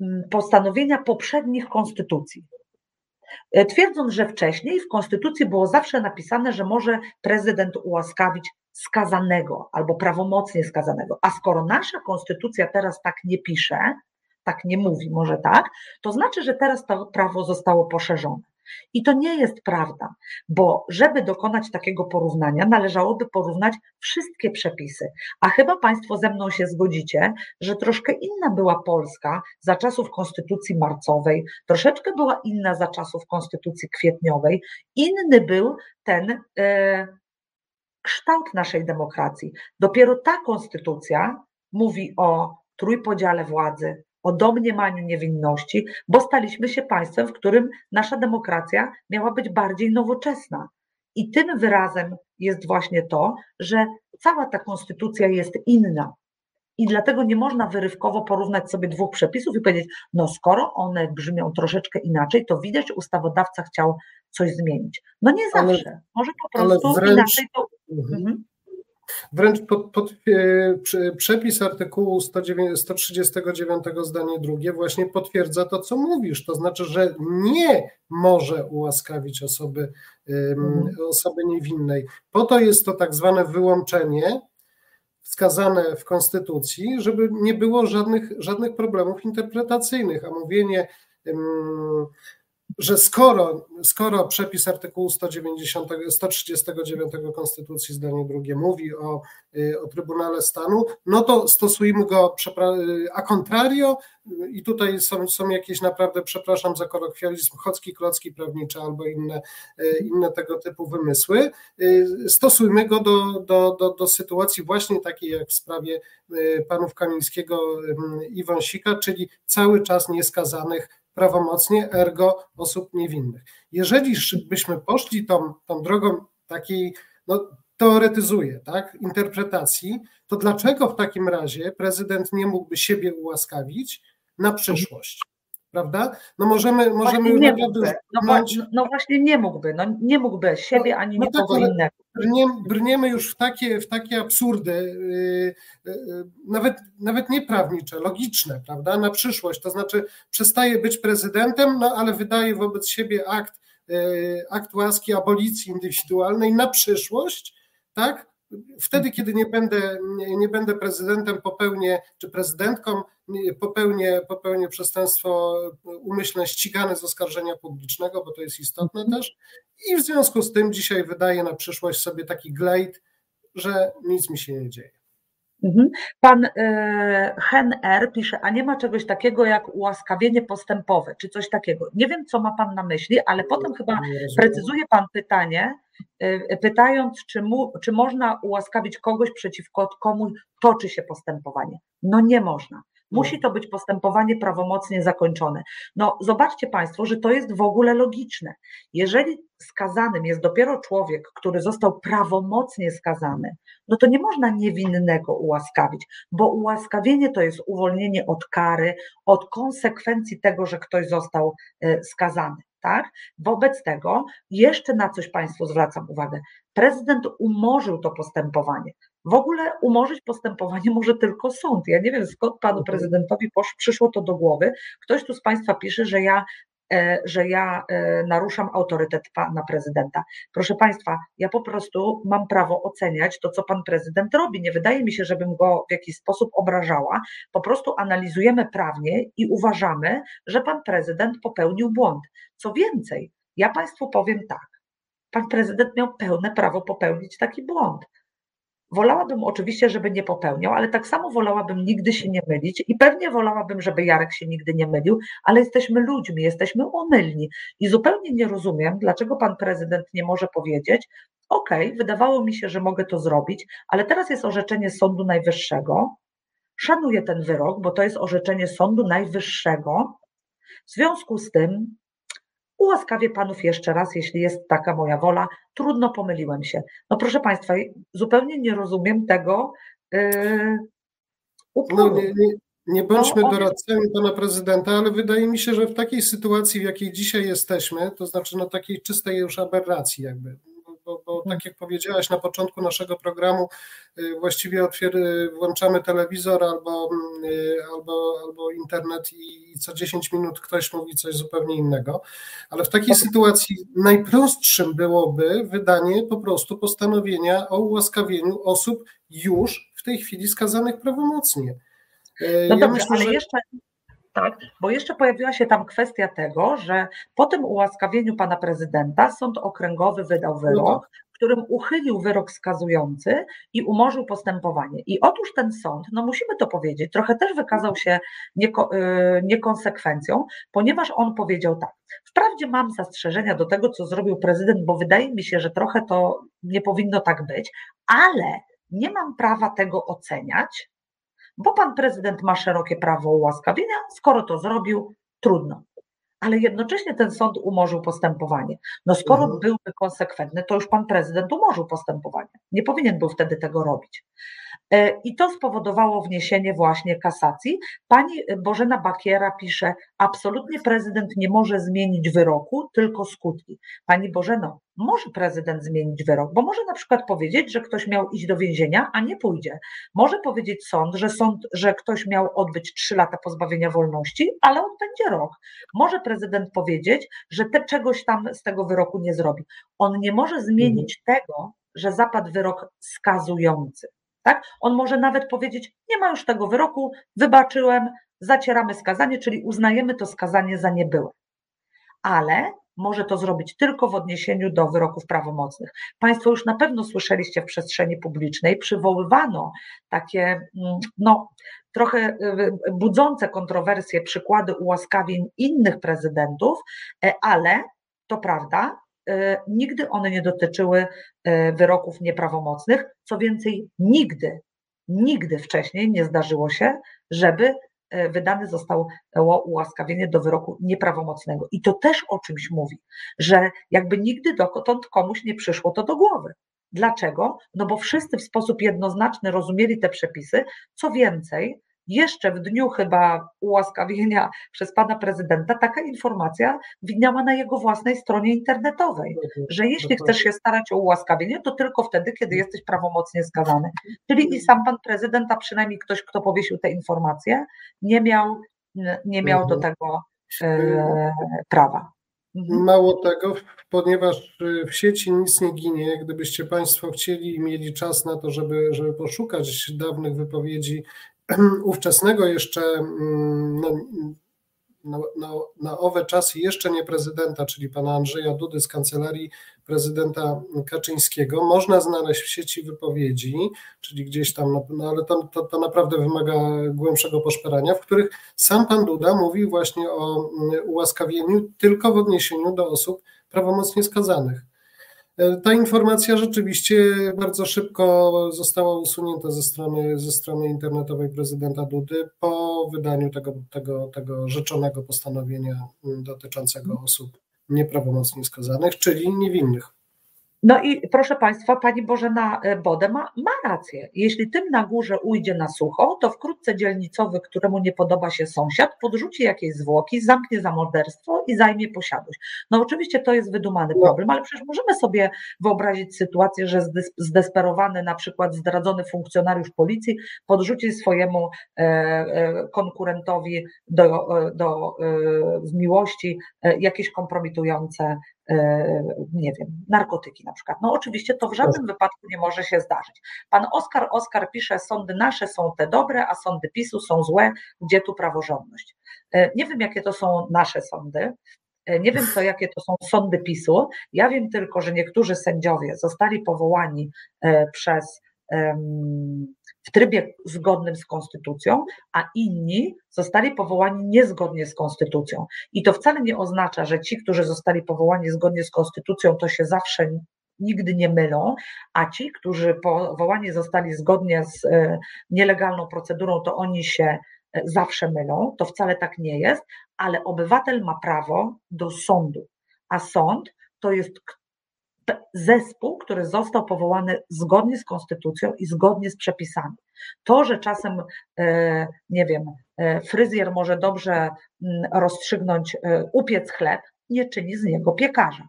mm, postanowienia poprzednich konstytucji. E, twierdząc, że wcześniej w konstytucji było zawsze napisane, że może prezydent ułaskawić skazanego albo prawomocnie skazanego. A skoro nasza konstytucja teraz tak nie pisze, tak nie mówi, może tak, to znaczy, że teraz to prawo zostało poszerzone. I to nie jest prawda, bo żeby dokonać takiego porównania, należałoby porównać wszystkie przepisy. A chyba Państwo ze mną się zgodzicie, że troszkę inna była Polska za czasów Konstytucji Marcowej, troszeczkę była inna za czasów Konstytucji Kwietniowej, inny był ten e, kształt naszej demokracji. Dopiero ta konstytucja mówi o trójpodziale władzy, o domniemaniu niewinności, bo staliśmy się państwem, w którym nasza demokracja miała być bardziej nowoczesna. I tym wyrazem jest właśnie to, że cała ta konstytucja jest inna. I dlatego nie można wyrywkowo porównać sobie dwóch przepisów i powiedzieć, no skoro one brzmią troszeczkę inaczej, to widać, ustawodawca chciał coś zmienić. No nie zawsze. Ale, Może po prostu wręcz, inaczej to. Mhm. Wręcz pod, pod, e, przepis artykułu 109, 139 zdanie drugie właśnie potwierdza to, co mówisz. To znaczy, że nie może ułaskawić osoby, mhm. osoby niewinnej. Po to jest to tak zwane wyłączenie wskazane w Konstytucji, żeby nie było żadnych, żadnych problemów interpretacyjnych, a mówienie że skoro, skoro przepis artykułu 190, 139 Konstytucji zdanie drugie mówi o, y, o Trybunale Stanu, no to stosujmy go a contrario i tutaj są, są jakieś naprawdę, przepraszam za kolokwializm, chocki, klocki prawnicze albo inne, y, inne tego typu wymysły. Y, stosujmy go do, do, do, do sytuacji właśnie takiej jak w sprawie panów Kamińskiego i Wąsika, czyli cały czas nieskazanych prawomocnie, ergo osób niewinnych. Jeżeli byśmy poszli tą, tą drogą takiej, no teoretyzuję, tak, interpretacji, to dlaczego w takim razie prezydent nie mógłby siebie ułaskawić na przyszłość? Prawda? No możemy, możemy nie mógłby. No, no, właśnie nie mógłby, no nie mógłby siebie no, ani no nikogo tak, innego. Brniemy, brniemy już w takie, w takie absurdy, yy, yy, nawet, nawet nie prawnicze, logiczne, prawda, na przyszłość. To znaczy przestaje być prezydentem, no ale wydaje wobec siebie akt, yy, akt łaski abolicji indywidualnej na przyszłość, tak? Wtedy, kiedy nie będę, nie, będę prezydentem, popełnię, czy prezydentką, popełnię, popełnię przestępstwo umyślne ścigane z oskarżenia publicznego, bo to jest istotne mhm. też. I w związku z tym dzisiaj wydaję na przyszłość sobie taki glejt, że nic mi się nie dzieje. Mhm. Pan e, Hen R pisze, a nie ma czegoś takiego jak ułaskawienie postępowe, czy coś takiego. Nie wiem, co ma Pan na myśli, ale potem chyba precyzuje Pan pytanie, pytając, czy, mu, czy można ułaskawić kogoś, przeciwko komu toczy się postępowanie. No nie można. Musi to być postępowanie prawomocnie zakończone. No, zobaczcie Państwo, że to jest w ogóle logiczne. Jeżeli skazanym jest dopiero człowiek, który został prawomocnie skazany, no to nie można niewinnego ułaskawić, bo ułaskawienie to jest uwolnienie od kary, od konsekwencji tego, że ktoś został e, skazany tak? Wobec tego jeszcze na coś Państwu zwracam uwagę. Prezydent umorzył to postępowanie. W ogóle umorzyć postępowanie może tylko sąd. Ja nie wiem, skąd panu mhm. prezydentowi przyszło to do głowy. Ktoś tu z Państwa pisze, że ja że ja e, naruszam autorytet pana prezydenta. Proszę państwa, ja po prostu mam prawo oceniać to, co pan prezydent robi. Nie wydaje mi się, żebym go w jakiś sposób obrażała. Po prostu analizujemy prawnie i uważamy, że pan prezydent popełnił błąd. Co więcej, ja państwu powiem tak. Pan prezydent miał pełne prawo popełnić taki błąd. Wolałabym oczywiście, żeby nie popełniał, ale tak samo wolałabym nigdy się nie mylić i pewnie wolałabym, żeby Jarek się nigdy nie mylił, ale jesteśmy ludźmi, jesteśmy omylni i zupełnie nie rozumiem, dlaczego pan prezydent nie może powiedzieć: OK, wydawało mi się, że mogę to zrobić, ale teraz jest orzeczenie Sądu Najwyższego. Szanuję ten wyrok, bo to jest orzeczenie Sądu Najwyższego. W związku z tym Ułaskawię panów jeszcze raz, jeśli jest taka moja wola. Trudno pomyliłem się. No proszę państwa, zupełnie nie rozumiem tego yy, No, nie, nie, nie bądźmy no, doradcami pana prezydenta, ale wydaje mi się, że w takiej sytuacji, w jakiej dzisiaj jesteśmy, to znaczy no takiej czystej już aberracji jakby, bo, bo tak jak powiedziałaś na początku naszego programu, y, właściwie otwier- włączamy telewizor albo, y, albo, albo internet i co 10 minut ktoś mówi coś zupełnie innego, ale w takiej sytuacji najprostszym byłoby wydanie po prostu postanowienia o ułaskawieniu osób już w tej chwili skazanych prawomocnie. Y, no ja dobrze, myślę, ale że... jeszcze, tak, bo jeszcze pojawiła się tam kwestia tego, że po tym ułaskawieniu pana prezydenta sąd okręgowy wydał wyrok, no którym uchylił wyrok skazujący i umorzył postępowanie. I otóż ten sąd, no musimy to powiedzieć, trochę też wykazał się nieko, yy, niekonsekwencją, ponieważ on powiedział tak. Wprawdzie mam zastrzeżenia do tego, co zrobił prezydent, bo wydaje mi się, że trochę to nie powinno tak być, ale nie mam prawa tego oceniać, bo pan prezydent ma szerokie prawo ułaskawienia, skoro to zrobił, trudno. Ale jednocześnie ten sąd umorzył postępowanie. No skoro mhm. byłby konsekwentny, to już pan prezydent umorzył postępowanie. Nie powinien był wtedy tego robić. E, I to spowodowało wniesienie właśnie kasacji. Pani Bożena Bakiera pisze: Absolutnie prezydent nie może zmienić wyroku, tylko skutki. Pani Bożeno, może prezydent zmienić wyrok, bo może na przykład powiedzieć, że ktoś miał iść do więzienia, a nie pójdzie. Może powiedzieć sąd, że sąd, że ktoś miał odbyć trzy lata pozbawienia wolności, ale on będzie rok. Może prezydent powiedzieć, że te czegoś tam z tego wyroku nie zrobi. On nie może zmienić mhm. tego, że zapadł wyrok skazujący. Tak? On może nawet powiedzieć: Nie ma już tego wyroku, wybaczyłem, zacieramy skazanie, czyli uznajemy to skazanie za niebyłe. Ale może to zrobić tylko w odniesieniu do wyroków prawomocnych. Państwo już na pewno słyszeliście w przestrzeni publicznej, przywoływano takie, mm, no, trochę y, budzące kontrowersje przykłady ułaskawień innych prezydentów, e, ale to prawda, e, nigdy one nie dotyczyły wyroków nieprawomocnych. Co więcej, nigdy, nigdy wcześniej nie zdarzyło się, żeby wydane zostało ułaskawienie do wyroku nieprawomocnego. I to też o czymś mówi, że jakby nigdy dotąd komuś nie przyszło to do głowy. Dlaczego? No bo wszyscy w sposób jednoznaczny rozumieli te przepisy. Co więcej, jeszcze w dniu chyba ułaskawienia przez pana prezydenta taka informacja widniała na jego własnej stronie internetowej, że jeśli chcesz się starać o ułaskawienie, to tylko wtedy, kiedy jesteś prawomocnie skazany. Czyli i sam pan prezydent, a przynajmniej ktoś, kto powiesił te informacje, nie miał, nie miał do mhm. tego e, prawa. Mhm. Mało tego, ponieważ w sieci nic nie ginie, gdybyście Państwo chcieli i mieli czas na to, żeby, żeby poszukać dawnych wypowiedzi ówczesnego jeszcze mm, no, na, na, na, owe czasy jeszcze nie prezydenta, czyli pana Andrzeja Dudy z kancelarii prezydenta Kaczyńskiego, można znaleźć w sieci wypowiedzi, czyli gdzieś tam, no, no ale to, to, to, naprawdę wymaga głębszego poszperania, w których sam pan Duda mówi właśnie o mm, ułaskawieniu tylko w odniesieniu do osób prawomocnie skazanych. E, ta informacja rzeczywiście bardzo szybko została usunięta ze strony, ze strony internetowej prezydenta Dudy po wydaniu tego, tego, tego rzeczonego postanowienia dotyczącego osób nieprawomocnie skazanych, czyli niewinnych. No i proszę Państwa, Pani Bożena e, Bode ma, ma rację. Jeśli tym na górze ujdzie na sucho, to wkrótce dzielnicowy, któremu nie podoba się sąsiad, podrzuci jakieś zwłoki, zamknie za morderstwo i zajmie posiadłość. No oczywiście to jest wydumany no. problem, ale przecież możemy sobie wyobrazić sytuację, że zdesperowany na przykład zdradzony funkcjonariusz policji podrzuci swojemu e, e, konkurentowi do, do, z miłości jakieś kompromitujące nie wiem, narkotyki na przykład. No oczywiście to w żadnym wypadku nie może się zdarzyć. Pan Oskar Oskar pisze, sądy nasze są te dobre, a sądy PiSu są złe, gdzie tu praworządność? E, nie wiem, jakie to są nasze sądy, e, nie wiem, co, jakie to są sądy PiSu. Ja wiem tylko, że niektórzy sędziowie zostali powołani przez w trybie zgodnym z konstytucją, a inni zostali powołani niezgodnie z konstytucją. I to wcale nie oznacza, że ci, którzy zostali powołani zgodnie z konstytucją, to się zawsze nigdy nie mylą, a ci, którzy powołani zostali zgodnie z e, nielegalną procedurą, to oni się e, zawsze mylą. To wcale tak nie jest, ale obywatel ma prawo do sądu, a sąd to jest zespół, który został powołany zgodnie z konstytucją i zgodnie z przepisami. To, że czasem, e, nie wiem, e, fryzjer może dobrze mm, rozstrzygnąć, e, upiec chleb, nie czyni z niego piekarza.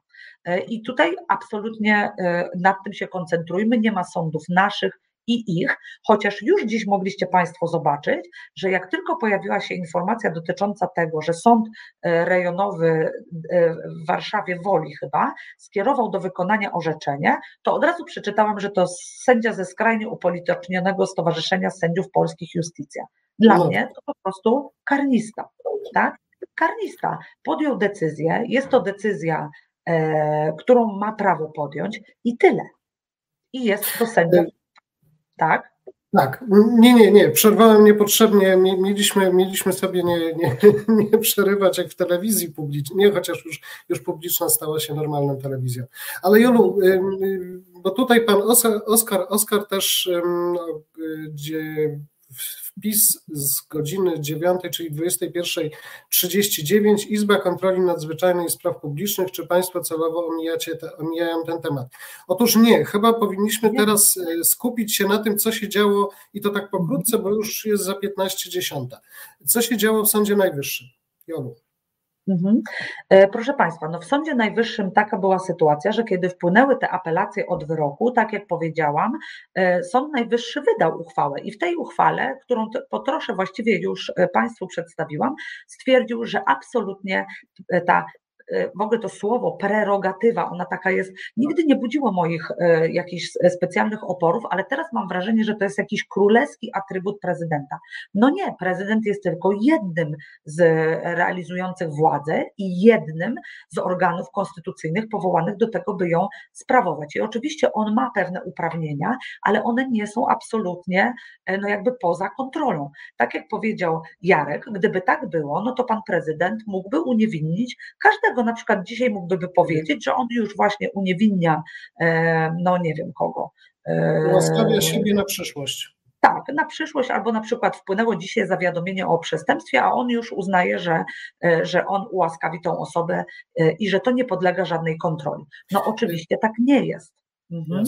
I tutaj absolutnie nad tym się koncentrujmy. Nie ma sądów naszych, i ich, chociaż już dziś mogliście Państwo zobaczyć, że jak tylko pojawiła się informacja dotycząca tego, że sąd e, rejonowy e, w Warszawie Woli chyba skierował do wykonania orzeczenie, to od razu przeczytałam, że to sędzia ze skrajnie upolitycznionego Stowarzyszenia Sędziów Polskich Justicja. Dla no. mnie to po prostu karnista, tak? Karnista podjął decyzję, jest to decyzja, e, którą ma prawo podjąć i tyle. I jest to sędzia tak? Tak, nie, nie, nie, przerwałem niepotrzebnie, mieliśmy, mieliśmy sobie nie, nie, nie przerywać jak w telewizji publicznej, chociaż już, już publiczna stała się normalną telewizją. Ale Jolu, bo tutaj pan Oskar, Oskar też, no, gdzie wpis z godziny 9, czyli 21.39, Izba Kontroli Nadzwyczajnej i Spraw Publicznych. Czy Państwo celowo omijacie te, omijają ten temat? Otóż nie, chyba powinniśmy teraz e, skupić się na tym, co się działo i to tak pokrótce, bo już jest za 15.10. Co się działo w Sądzie Najwyższym? Jolu. Mhm. E, proszę Państwa, no w Sądzie Najwyższym taka była sytuacja, że kiedy wpłynęły te apelacje od wyroku, tak jak powiedziałam, e, Sąd Najwyższy wydał uchwałę i w tej uchwale, którą po trosze właściwie już e, Państwu przedstawiłam, stwierdził, że absolutnie ta w ogóle to słowo prerogatywa, ona taka jest, nigdy nie budziło moich y, jakichś specjalnych oporów, ale teraz mam wrażenie, że to jest jakiś królewski atrybut prezydenta. No nie, prezydent jest tylko jednym z realizujących władzę i jednym z organów konstytucyjnych powołanych do tego, by ją sprawować. I oczywiście on ma pewne uprawnienia, ale one nie są absolutnie e, no jakby poza kontrolą. Tak jak powiedział Jarek, gdyby tak było, no to pan prezydent mógłby uniewinnić każdego na przykład dzisiaj mógłby powiedzieć, że on już właśnie uniewinnia, e, no nie wiem kogo. Łaskawia siebie na przyszłość. Tak, na przyszłość, albo na przykład wpłynęło dzisiaj zawiadomienie o przestępstwie, a on już uznaje, że, e, że on ułaskawi tą osobę e, i że to nie podlega żadnej kontroli. No oczywiście tak nie jest. Mhm.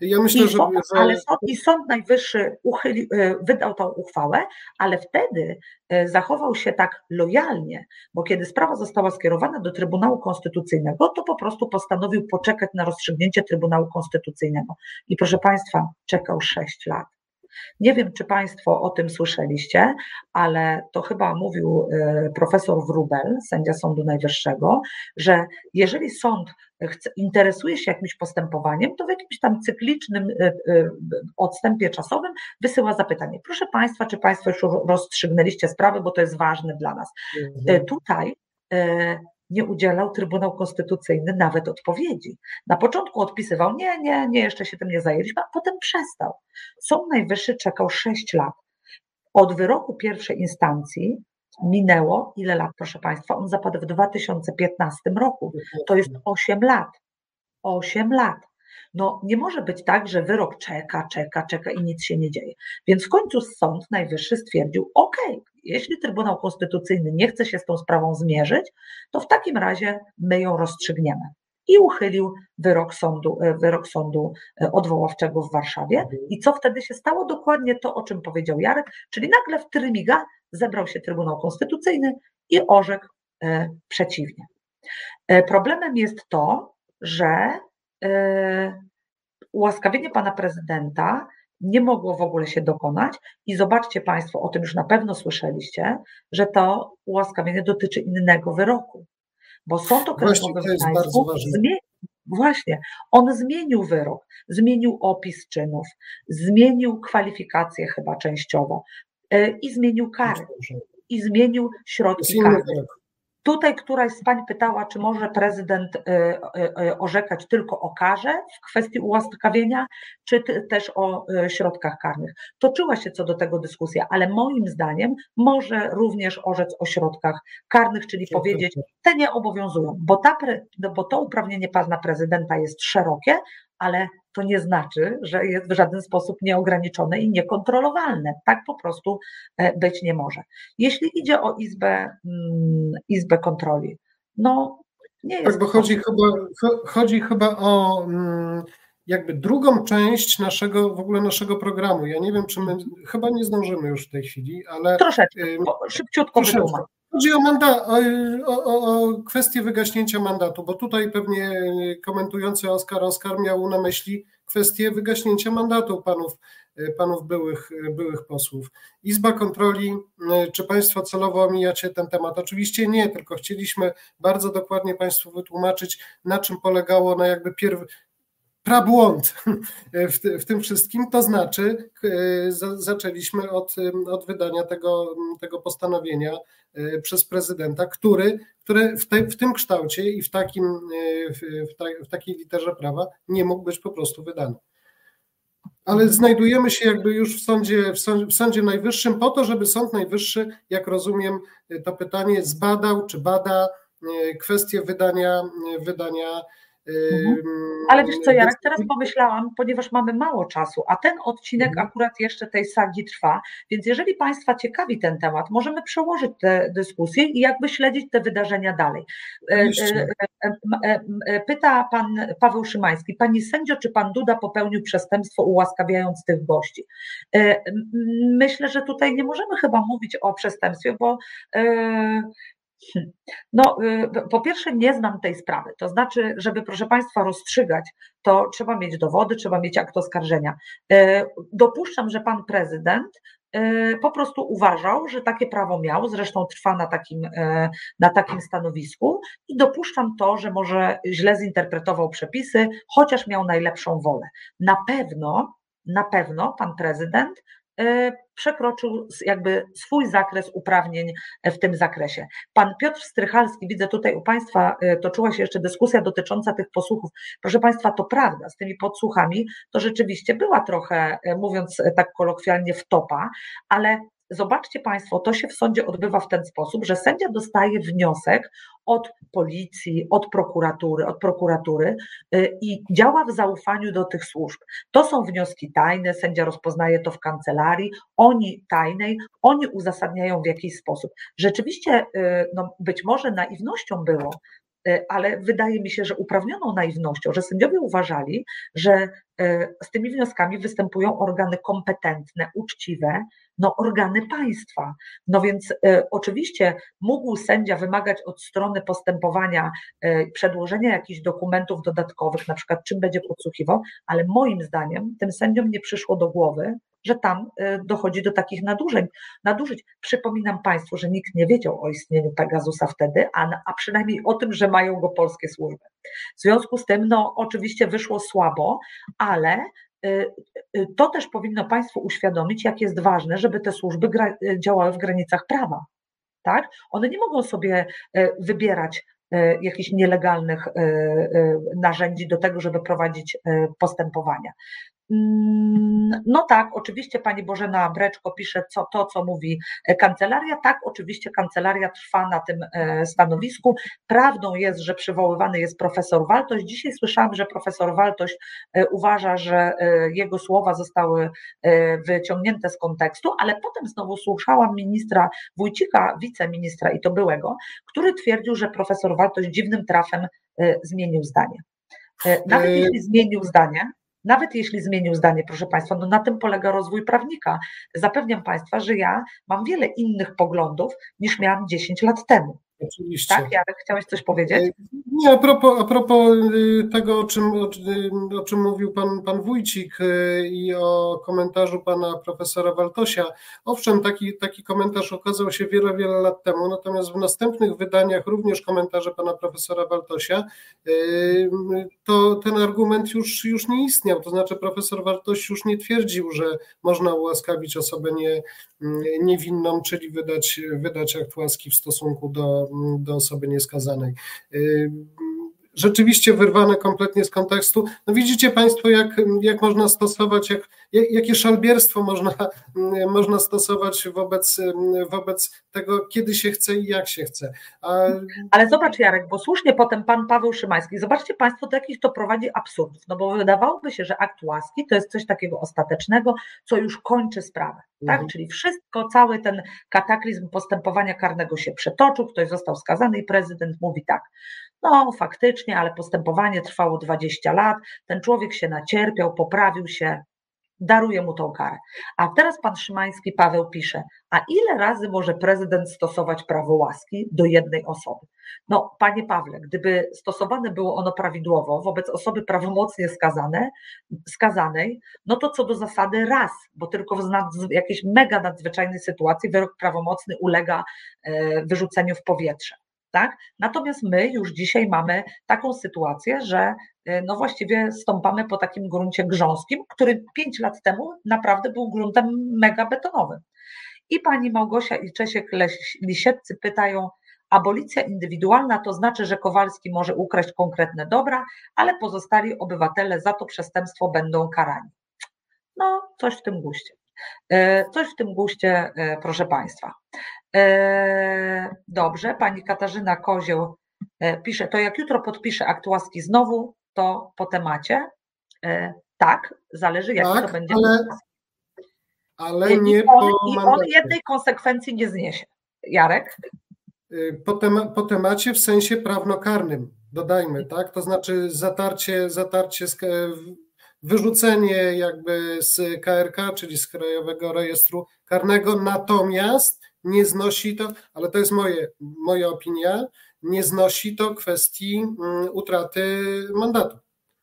Ja myślę, I sąd, że... Ale sąd, I Sąd Najwyższy uchyli, e, wydał tą uchwałę, ale wtedy e, zachował się tak lojalnie, bo kiedy sprawa została skierowana do Trybunału Konstytucyjnego, to po prostu postanowił poczekać na rozstrzygnięcie Trybunału Konstytucyjnego. I proszę Państwa, czekał 6 lat. Nie wiem, czy Państwo o tym słyszeliście, ale to chyba mówił e, profesor Wrubel, sędzia Sądu Najwyższego, że jeżeli sąd chce, interesuje się jakimś postępowaniem, to w jakimś tam cyklicznym e, e, odstępie czasowym wysyła zapytanie. Proszę Państwa, czy Państwo już rozstrzygnęliście sprawę, bo to jest ważne dla nas. Mhm. Tutaj nie udzielał Trybunał Konstytucyjny nawet odpowiedzi. Na początku odpisywał, nie, nie, nie, jeszcze się tym nie zajęliśmy, a potem przestał. Sąd Najwyższy czekał 6 lat. Od wyroku pierwszej instancji minęło ile lat, proszę Państwa? On zapadł w 2015 roku. To jest 8 lat. 8 lat. No nie może być tak, że wyrok czeka, czeka, czeka i nic się nie dzieje. Więc w końcu Sąd Najwyższy stwierdził, ok, jeśli Trybunał Konstytucyjny nie chce się z tą sprawą zmierzyć, to w takim razie my ją rozstrzygniemy. i uchylił wyrok sądu, wyrok sądu odwoławczego w Warszawie. Mhm. I co wtedy się stało? Dokładnie to, o czym powiedział Jarek, czyli nagle w Trymiga zebrał się Trybunał Konstytucyjny i orzekł przeciwnie. Problemem jest to, że ułaskawienie pana prezydenta nie mogło w ogóle się dokonać. I zobaczcie Państwo, o tym już na pewno słyszeliście, że to ułaskawienie dotyczy innego wyroku. Bo sąd okręgowy w Gdańsku Właśnie, on zmienił wyrok, zmienił opis czynów, zmienił kwalifikacje chyba częściowo e, i zmienił kary, i zmienił środki karne. Tutaj któraś z pań pytała, czy może prezydent y, y, y, orzekać tylko o karze w kwestii ułaskawienia, czy też o środkach karnych. Toczyła się co do tego dyskusja, ale moim zdaniem może również orzec o środkach karnych, czyli powiedzieć, te nie obowiązują, bo, ta, bo to uprawnienie pana prezydenta jest szerokie, ale to nie znaczy, że jest w żaden sposób nieograniczone i niekontrolowalne. Tak po prostu e, być nie może. Jeśli idzie o Izbę, mm, izbę Kontroli, no nie jest. Tak, bo chodzi chyba, chodzi chyba o mm, jakby drugą część naszego, w ogóle naszego programu. Ja nie wiem, czy my, chyba nie zdążymy już w tej chwili, ale. Troszeczkę, szybciutko wytłumacz. Chodzi o, manda, o, o, o, kwestię wygaśnięcia mandatu, bo tutaj pewnie komentujący Oskar Oskar miał na myśli kwestię wygaśnięcia mandatu panów, panów byłych, byłych posłów. Izba Kontroli, czy Państwo celowo omijacie ten temat? Oczywiście nie, tylko chcieliśmy bardzo dokładnie Państwu wytłumaczyć, na czym polegało na jakby pierw, prabłąd w, w tym wszystkim, to znaczy e, zaczęliśmy od, od wydania tego, tego postanowienia e, przez prezydenta, który, który w, te, w tym kształcie i w, takim, e, w, ta, w takiej literze prawa nie mógł być po prostu wydany. Ale znajdujemy się jakby już w sądzie, w sądzie, w sądzie Najwyższym po to, żeby Sąd Najwyższy, jak rozumiem to pytanie, zbadał czy bada kwestię wydania, wydania Mhm. Ale wiesz co, Jarek, teraz pomyślałam, ponieważ mamy mało czasu, a ten odcinek mhm. akurat jeszcze tej sagi trwa, więc jeżeli Państwa ciekawi ten temat, możemy przełożyć tę dyskusję i jakby śledzić te wydarzenia dalej. E, e, e, pyta Pan Paweł Szymański, Pani sędzio, czy Pan Duda popełnił przestępstwo ułaskawiając tych gości? Myślę, że tutaj nie możemy chyba mówić o przestępstwie, bo no, y, po pierwsze, nie znam tej sprawy. To znaczy, żeby, proszę Państwa, rozstrzygać, to trzeba mieć dowody, trzeba mieć akt oskarżenia. Y, dopuszczam, że Pan prezydent y, po prostu uważał, że takie prawo miał, zresztą trwa na takim, na takim stanowisku i dopuszczam to, że może źle zinterpretował przepisy, chociaż miał najlepszą wolę. Na pewno, na pewno pan prezydent przekroczył jakby swój zakres uprawnień w tym zakresie. Pan Piotr Strychalski, widzę tutaj u Państwa e, toczyła się jeszcze dyskusja dotycząca tych posłuchów. Proszę Państwa, to prawda, z tymi podsłuchami to rzeczywiście była trochę, e, mówiąc tak kolokwialnie, wtopa, ale Zobaczcie Państwo, to się w sądzie odbywa w ten sposób, że sędzia dostaje wniosek od policji, od prokuratury, od prokuratury y, i działa w zaufaniu do tych służb. To są wnioski tajne, sędzia rozpoznaje to w kancelarii, oni tajnej, oni uzasadniają w jakiś sposób. Rzeczywiście, y, no być może naiwnością było, y, ale wydaje mi się, że uprawnioną naiwnością, że sędziowie uważali, że z tymi wnioskami występują organy kompetentne, uczciwe, no, organy państwa. No więc e, oczywiście mógł sędzia wymagać od strony postępowania e, przedłożenia jakichś dokumentów dodatkowych, na przykład czym będzie podsłuchiwał, ale moim zdaniem tym sędziom nie przyszło do głowy, że tam e, dochodzi do takich nadużeń, nadużyć. Przypominam Państwu, że nikt nie wiedział o istnieniu Pegasusa wtedy, a, a przynajmniej o tym, że mają go polskie służby. W związku z tym, no oczywiście wyszło słabo, ale to też powinno Państwu uświadomić, jak jest ważne, żeby te służby y, działały w granicach prawa. Tak? One nie mogą sobie wybierać jakichś nielegalnych narzędzi do tego, żeby prowadzić postępowania. No tak, oczywiście pani Bożena Breczko pisze co, to, co mówi e, kancelaria. Tak, oczywiście kancelaria trwa na tym e, stanowisku. Prawdą jest, że przywoływany jest profesor Waltoś. Dzisiaj słyszałam, że profesor Waltoś uważa, że jego słowa zostały wyciągnięte z kontekstu, ale potem znowu słyszałam ministra Wójcika, wiceministra i to byłego, który twierdził, że profesor Waltoś dziwnym trafem zmienił zdanie. Nawet jeśli zmienił zdanie, nawet jeśli zmienił zdanie, proszę Państwa, no na tym polega rozwój prawnika. Zapewniam Państwa, że ja mam wiele innych poglądów niż miałam 10 lat temu. Oczywiście. Tak, Jarek, chciałeś coś powiedzieć? E, nie, a propos, a propos y, tego, o czym, o, czym mówił pan, pan Wójcik y, i o komentarzu pana profesora Waltosia. Owszem, taki, taki komentarz okazał się wiele, wiele lat temu, natomiast w następnych wydaniach również komentarze pana profesora Waltosia, y, to ten argument już, już nie istniał. To znaczy profesor Waltoś już nie twierdził, że można ułaskawić osobę nie, niewinną, czyli wydać, wydać akt łaski w stosunku do do, osoby nieskazanej. Y, rzeczywiście wyrwane kompletnie z kontekstu. No widzicie Państwo, jak, jak można stosować, jak, jakie szalbierstwo można, można stosować wobec, wobec tego, kiedy się chce i jak się chce. A... Ale zobacz Jarek, bo słusznie potem pan Paweł Szymański, zobaczcie Państwo, do jakich to prowadzi absurdów, no bo wydawałoby się, że akt łaski to jest coś takiego ostatecznego, co już kończy sprawę. Tak? Mhm. Czyli wszystko, cały ten kataklizm postępowania karnego się przetoczył, ktoś został skazany i prezydent mówi tak, no faktycznie, ale postępowanie trwało 20 lat, ten człowiek się nacierpiał, poprawił się, daruje mu tą karę. A teraz pan Szymański Paweł pisze, a ile razy może prezydent stosować prawo łaski do jednej osoby? No, panie Pawle, gdyby stosowane było ono prawidłowo wobec osoby prawomocnie skazane, skazanej, no to co do zasady raz, bo tylko w jakiejś mega nadzwyczajnej sytuacji wyrok prawomocny ulega e, wyrzuceniu w powietrze. Tak? Natomiast my już dzisiaj mamy taką sytuację, że e, no właściwie stąpamy po takim gruncie grząskim, który pięć lat temu naprawdę był gruntem mega betonowym. I pani Małgosia i Czesiek Lisieccy pytają, abolicja indywidualna to znaczy, że Kowalski może ukraść konkretne dobra, ale pozostali obywatele za to przestępstwo będą karani. No, coś w tym guście. E, coś w tym guście, e, proszę Państwa. E, dobrze, pani Katarzyna Kozioł pisze, to jak jutro podpiszę akt łaski znowu, to po temacie. Tak, zależy jaki tak, to będzie. Ale, ale nie I on, po I on jednej konsekwencji nie zniesie. Jarek? Po, tem, po temacie w sensie prawnokarnym, dodajmy, tak? To znaczy zatarcie, zatarcie wyrzucenie jakby z KRK, czyli z Krajowego Rejestru Karnego, natomiast nie znosi to, ale to jest moje, moja opinia, nie znosi to kwestii mm, utraty mandatu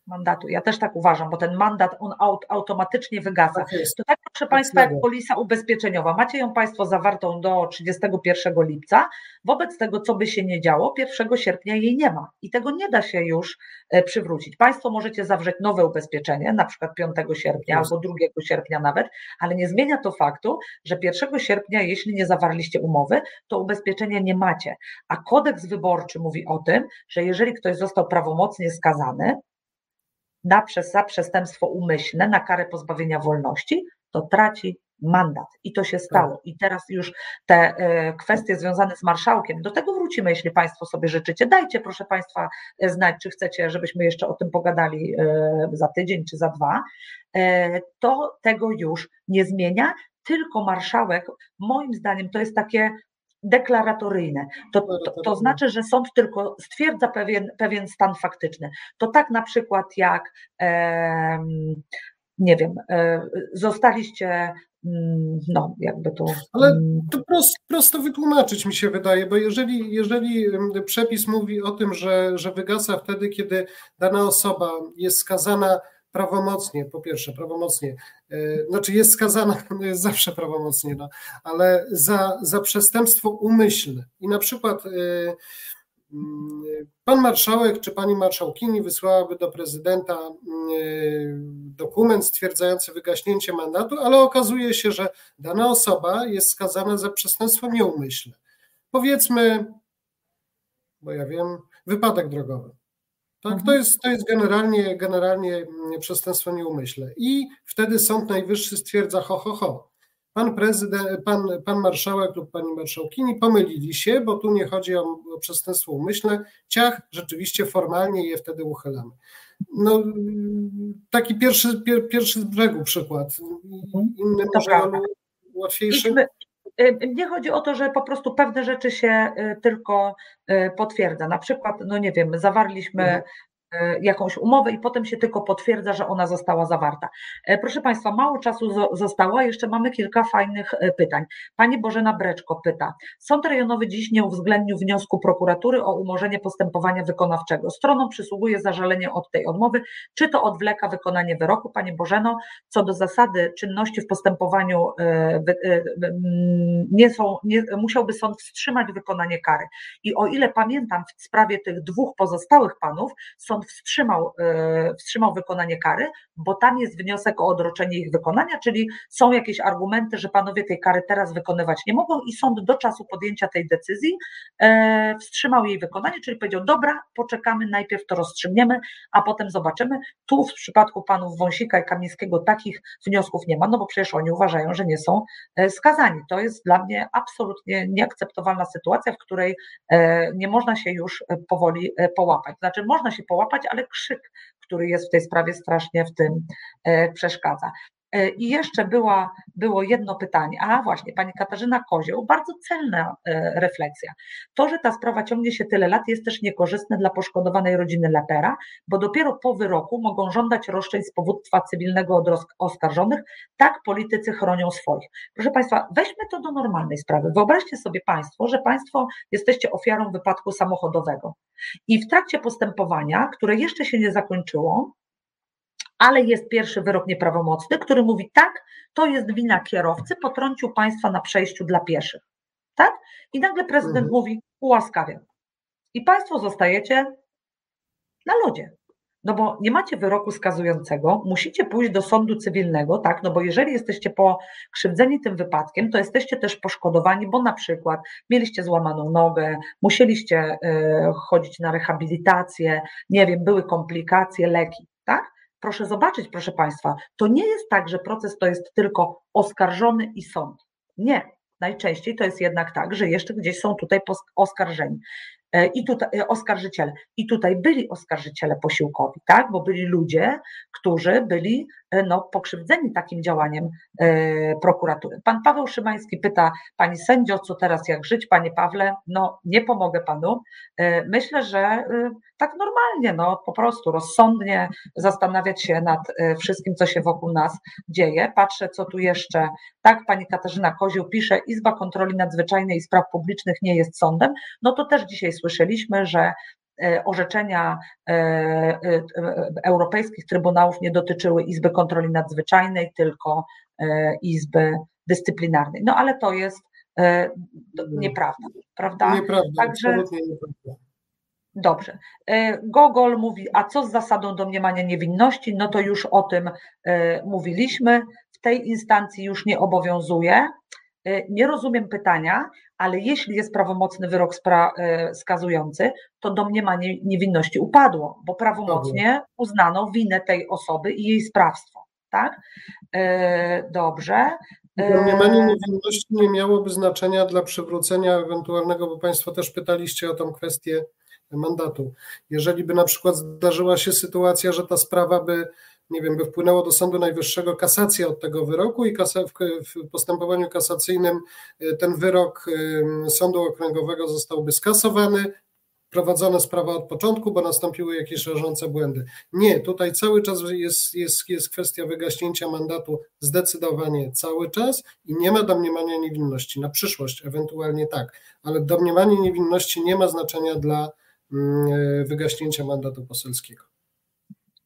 mandatu. Ja też tak uważam, bo ten mandat on aut, automatycznie wygasa. Tak to tak, proszę Państwa, jak polisa ubezpieczeniowa. Macie ją Państwo zawartą do 31 lipca. Wobec tego, co by się nie działo, 1 sierpnia jej nie ma i tego nie da się już e, przywrócić. Państwo możecie zawrzeć nowe ubezpieczenie, na przykład 5 sierpnia albo 2 sierpnia nawet, ale nie zmienia to faktu, że 1 sierpnia, jeśli nie zawarliście umowy, to ubezpieczenia nie macie. A kodeks wyborczy mówi o tym, że jeżeli ktoś został prawomocnie skazany, na za przestępstwo umyślne, na karę pozbawienia wolności, to traci mandat. I to się stało. I teraz już te e, kwestie związane z marszałkiem, do tego wrócimy, jeśli Państwo sobie życzycie. Dajcie, proszę Państwa, e, znać, czy chcecie, żebyśmy jeszcze o tym pogadali e, za tydzień czy za dwa. To tego już nie zmienia, tylko marszałek, moim zdaniem, to jest takie deklaratoryjne. To, to, to, znaczy, że sąd tylko stwierdza pewien, pewien stan faktyczny. To tak na przykład jak, e, nie wiem, e, zostaliście mm, no, jakby to. Ale mm, to prosto, prosto wytłumaczyć mi się wydaje, bo jeżeli, jeżeli przepis mówi o tym, że, że wygasa wtedy, kiedy dana osoba jest skazana prawomocnie, po pierwsze, prawomocnie, e, znaczy jest skazana, jest zawsze prawomocnie, no, ale za, za przestępstwo umyślne. I na przykład e, mm, pan marszałek czy pani marszałkini wysłałaby do prezydenta e, dokument stwierdzający wygaśnięcie mandatu, ale okazuje się, że dana osoba jest skazana za przestępstwo nieumyślne. Powiedzmy, bo ja wiem, wypadek drogowy. Tak, mhm. to jest, to jest generalnie, generalnie mm, przestępstwo nieumyślne. I wtedy Sąd Najwyższy stwierdza ho, ho, ho. Pan prezydent, pan, pan marszałek lub pani marszałkini pomylili się, bo tu nie chodzi o, o przestępstwo umyślne. Ciach, rzeczywiście formalnie je wtedy uchylamy. No, taki pierwszy, pier, pierwszy z brzegu przykład. Mhm. Inny może łatwiejszy. Idźmy, nie chodzi o to, że po prostu pewne rzeczy się y, tylko y, potwierdza. Na przykład, no nie wiem, zawarliśmy mhm. Jakąś umowę i potem się tylko potwierdza, że ona została zawarta. E, proszę Państwa, mało czasu zostało, a jeszcze mamy kilka fajnych e, pytań. Pani Bożena Breczko pyta, Sąd Rejonowy dziś nie uwzględnił wniosku prokuratury o umorzenie postępowania wykonawczego. Stronom przysługuje zażalenie od tej odmowy. Czy to odwleka wykonanie wyroku? Pani Bożeno, co do zasady czynności w postępowaniu nie są, nie, musiałby sąd wstrzymać wykonanie kary. I o ile pamiętam w sprawie tych dwóch pozostałych panów, sąd wstrzymał, e, wstrzymał wykonanie kary, bo tam jest wniosek o odroczenie ich wykonania, czyli są jakieś argumenty, że panowie tej kary teraz wykonywać nie mogą i sąd do czasu podjęcia tej decyzji e, wstrzymał jej wykonanie, czyli powiedział, dobra, poczekamy, najpierw to rozstrzygniemy, a potem zobaczymy. Tu w przypadku panów Wąsika i Kamińskiego takich wniosków nie ma, no bo przecież oni uważają, że nie są e, skazani. To jest dla mnie absolutnie nieakceptowalna sytuacja, w której nie można się już powoli połapać. Znaczy, można się połapać, ale krzyk, który jest w tej sprawie strasznie w tym e, przeszkadza. E, I jeszcze była, było jedno pytanie. A właśnie, pani Katarzyna Kozioł, bardzo celna e, refleksja. To, że ta sprawa ciągnie się tyle lat, jest też niekorzystne dla poszkodowanej rodziny Lepera, bo dopiero po wyroku mogą żądać roszczeń z powództwa cywilnego od oskarżonych. Tak politycy chronią swoich. Proszę Państwa, weźmy to do normalnej sprawy. Wyobraźcie sobie Państwo, że Państwo jesteście ofiarą wypadku samochodowego i w trakcie postępowania, które jeszcze się nie zakończyło, ale jest pierwszy wyrok nieprawomocny, który mówi tak, to jest wina kierowcy, potrącił państwa na przejściu dla pieszych. Tak? I nagle prezydent mhm. mówi, ułaskawiam. I państwo zostajecie na lodzie. No bo nie macie wyroku skazującego, musicie pójść do sądu cywilnego, tak? No bo jeżeli jesteście pokrzywdzeni tym wypadkiem, to jesteście też poszkodowani, bo na przykład mieliście złamaną nogę, musieliście y, chodzić na rehabilitację, nie wiem, były komplikacje, leki, tak? Proszę zobaczyć, proszę Państwa, to nie jest tak, że proces to jest tylko oskarżony i sąd. Nie. Najczęściej to jest jednak tak, że jeszcze gdzieś są tutaj oskarżeni. E, i tutaj e, oskarżyciele. I tutaj byli oskarżyciele posiłkowi, tak? Bo byli ludzie, którzy byli no, pokrzywdzeni takim działaniem e, prokuratury. Pan Paweł Szymański pyta, pani sędzio, co teraz jak żyć? Panie Pawle, no nie pomogę panu. E, myślę, że e, tak normalnie, no po prostu rozsądnie zastanawiać się nad wszystkim, co się wokół nas dzieje. Patrzę, co tu jeszcze. Tak, pani Katarzyna Kozioł pisze, Izba Kontroli Nadzwyczajnej i Spraw Publicznych nie jest sądem. No to też dzisiaj słyszeliśmy, że e, orzeczenia e, e, europejskich trybunałów nie dotyczyły Izby Kontroli Nadzwyczajnej, tylko Izby Dyscyplinarnej. No ale to jest nieprawda, prawda? Nieprawda, Także, nieprawda. Dobrze. Gogol mówi, a co z zasadą domniemania niewinności? No to już o tym mówiliśmy. W tej instancji już nie obowiązuje. Y, nie rozumiem pytania, ale jeśli jest prawomocny wyrok y, skazujący, to domniemanie niewinności upadło, bo prawomocnie uznano winę tej osoby i jej sprawstwo. Tak? Y, dobrze. Domniemanie niewinności nie miałoby znaczenia dla przywrócenia ewentualnego, bo Państwo też pytaliście o tą kwestię mandatu. Jeżeli by na przykład zdarzyła się sytuacja, że ta sprawa by nie wiem, by wpłynęło do Sądu Najwyższego kasacja od tego wyroku i w postępowaniu kasacyjnym y, ten wyrok Sądu Okręgowego zostałby skasowany, prowadzona sprawa od początku, bo nastąpiły jakieś rażące błędy. Nie, tutaj cały czas jest, jest, jest kwestia wygaśnięcia mandatu zdecydowanie cały czas i nie ma domniemania niewinności. Na przyszłość ewentualnie tak, ale domniemanie niewinności nie ma znaczenia dla mm, y, wygaśnięcia mandatu poselskiego.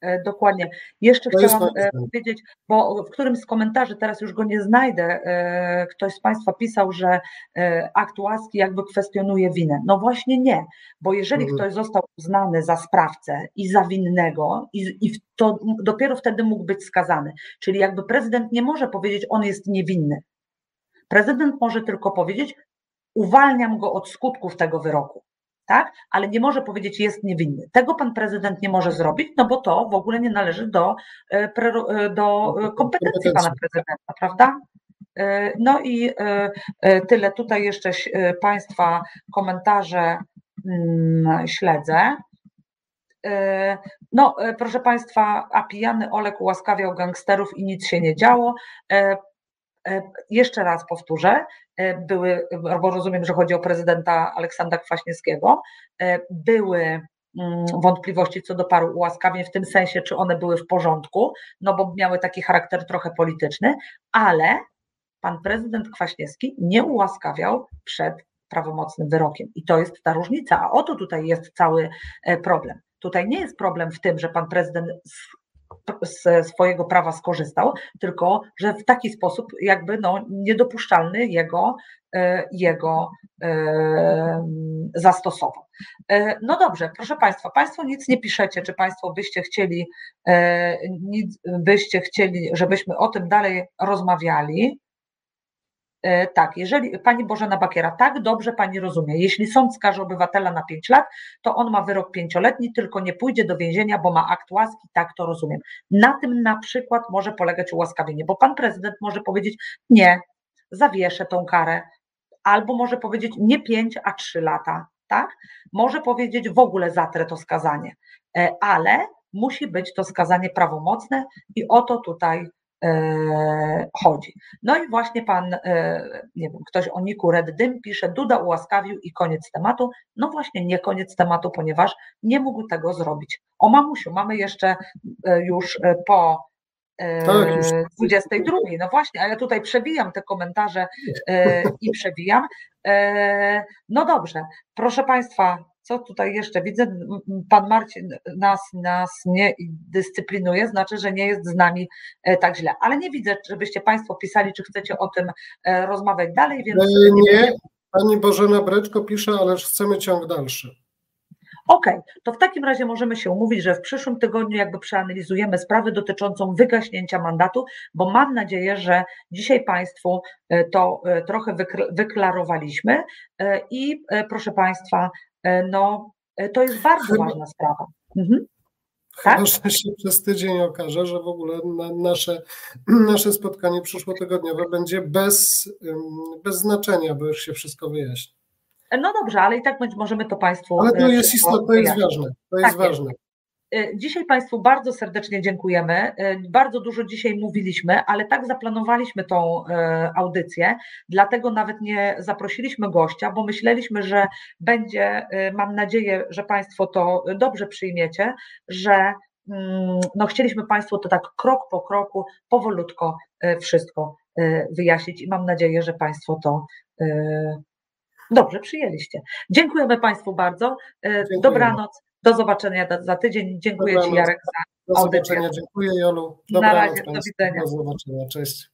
E, dokładnie. Jeszcze to chciałam e, powiedzieć, bo w którymś z komentarzy, teraz już go nie znajdę, e, ktoś z Państwa pisał, że akt łaski jakby kwestionuje winę. No właśnie nie, bo jeżeli mhm. ktoś został uznany za sprawcę i za winnego, i, i to dopiero wtedy mógł być skazany. Czyli jakby prezydent nie może powiedzieć, on jest niewinny. Prezydent może tylko powiedzieć, uwalniam go od skutków tego wyroku. Tak? Ale nie może powiedzieć, jest niewinny. Tego pan prezydent nie może zrobić, no bo to w ogóle nie należy do, e, e, do kompetencji pana prezydenta, prawda? No i tyle. Tutaj jeszcze Państwa komentarze mm, śledzę. No, proszę Państwa, a pijany Olek ułaskawiał gangsterów i nic się nie działo. Jeszcze raz powtórzę, były, bo rozumiem, że chodzi o prezydenta Aleksandra Kwaśniewskiego, były mm, wątpliwości co do paru ułaskawień, w tym sensie, czy one były w porządku, no bo miały taki charakter trochę polityczny, ale pan prezydent Kwaśniewski nie ułaskawiał przed prawomocnym wyrokiem. I to jest ta różnica, a oto tutaj jest cały e, problem. Tutaj nie jest problem w tym, że pan prezydent z swojego prawa skorzystał, tylko że w taki sposób jakby no, niedopuszczalny jego, e, jego e, zastosował. No dobrze, proszę Państwa, Państwo nic nie piszecie, czy Państwo byście chcieli, byście chcieli, żebyśmy o tym dalej rozmawiali. E, tak, jeżeli pani Bożena Bakiera, tak dobrze pani rozumie, jeśli sąd skaże obywatela na 5 lat, to on ma wyrok pięcioletni, tylko nie pójdzie do więzienia, bo ma akt łaski, tak to rozumiem. Na tym na przykład może polegać ułaskawienie, bo pan prezydent może powiedzieć, nie, zawieszę tą karę, albo może powiedzieć nie 5, a 3 lata, tak? Może powiedzieć w ogóle zatrę to skazanie, e, ale musi być to skazanie prawomocne i o to tutaj chodzi. No i właśnie pan, e, nie wiem, ktoś o Niku Red Dym pisze, Duda ułaskawił i koniec tematu. No właśnie nie koniec tematu, ponieważ nie mógł tego zrobić. O mamusiu, mamy jeszcze e, już po tak, 22. No właśnie, a ja tutaj przebijam te komentarze i przebijam. No dobrze, proszę Państwa, co tutaj jeszcze widzę? Pan Marcin nas, nas nie dyscyplinuje, znaczy, że nie jest z nami e, tak źle. Ale nie widzę, żebyście Państwo pisali, czy chcecie o tym e, rozmawiać dalej. Więc e, nie, nie. Pani Bożena Breczko pisze, ale chcemy ciąg dalszy. Okej, okay, to w takim razie możemy się umówić, że w przyszłym tygodniu jakby przeanalizujemy sprawę dotyczącą wygaśnięcia mandatu, bo mam nadzieję, że dzisiaj Państwu to trochę wyklarowaliśmy i proszę Państwa, E, no e, to jest bardzo ważna sprawa. Mhm. Tak? Chyba, że się przez tydzień okaże, że w ogóle na nasze, nasze spotkanie przyszłotygodniowe będzie bez, bez znaczenia, bo już się wszystko wyjaśni. E, no dobrze, ale i tak możemy to Państwu. Ale to jest istotne, to jest ważne. To jest tak ważne. Jest. E, dzisiaj Państwu bardzo serdecznie dziękujemy. E, bardzo dużo dzisiaj mówiliśmy, ale tak zaplanowaliśmy tą e, audycję, dlatego nawet nie zaprosiliśmy gościa, bo myśleliśmy, że będzie, mam nadzieję, że Państwo to dobrze przyjmiecie, że mm, no, chcieliśmy Państwu to tak krok po kroku, powolutko wszystko wyjaśnić i mam nadzieję, że Państwo to dobrze przyjęliście. Dziękujemy Państwu bardzo. Dziękujemy. Dobranoc. Do zobaczenia za tydzień. Dziękuję Dobranoc. Ci, Jarek, za Do zobaczenia. Dziękuję, Jolu. Dobranoc, Na razie, do widzenia. Do zobaczenia. Cześć.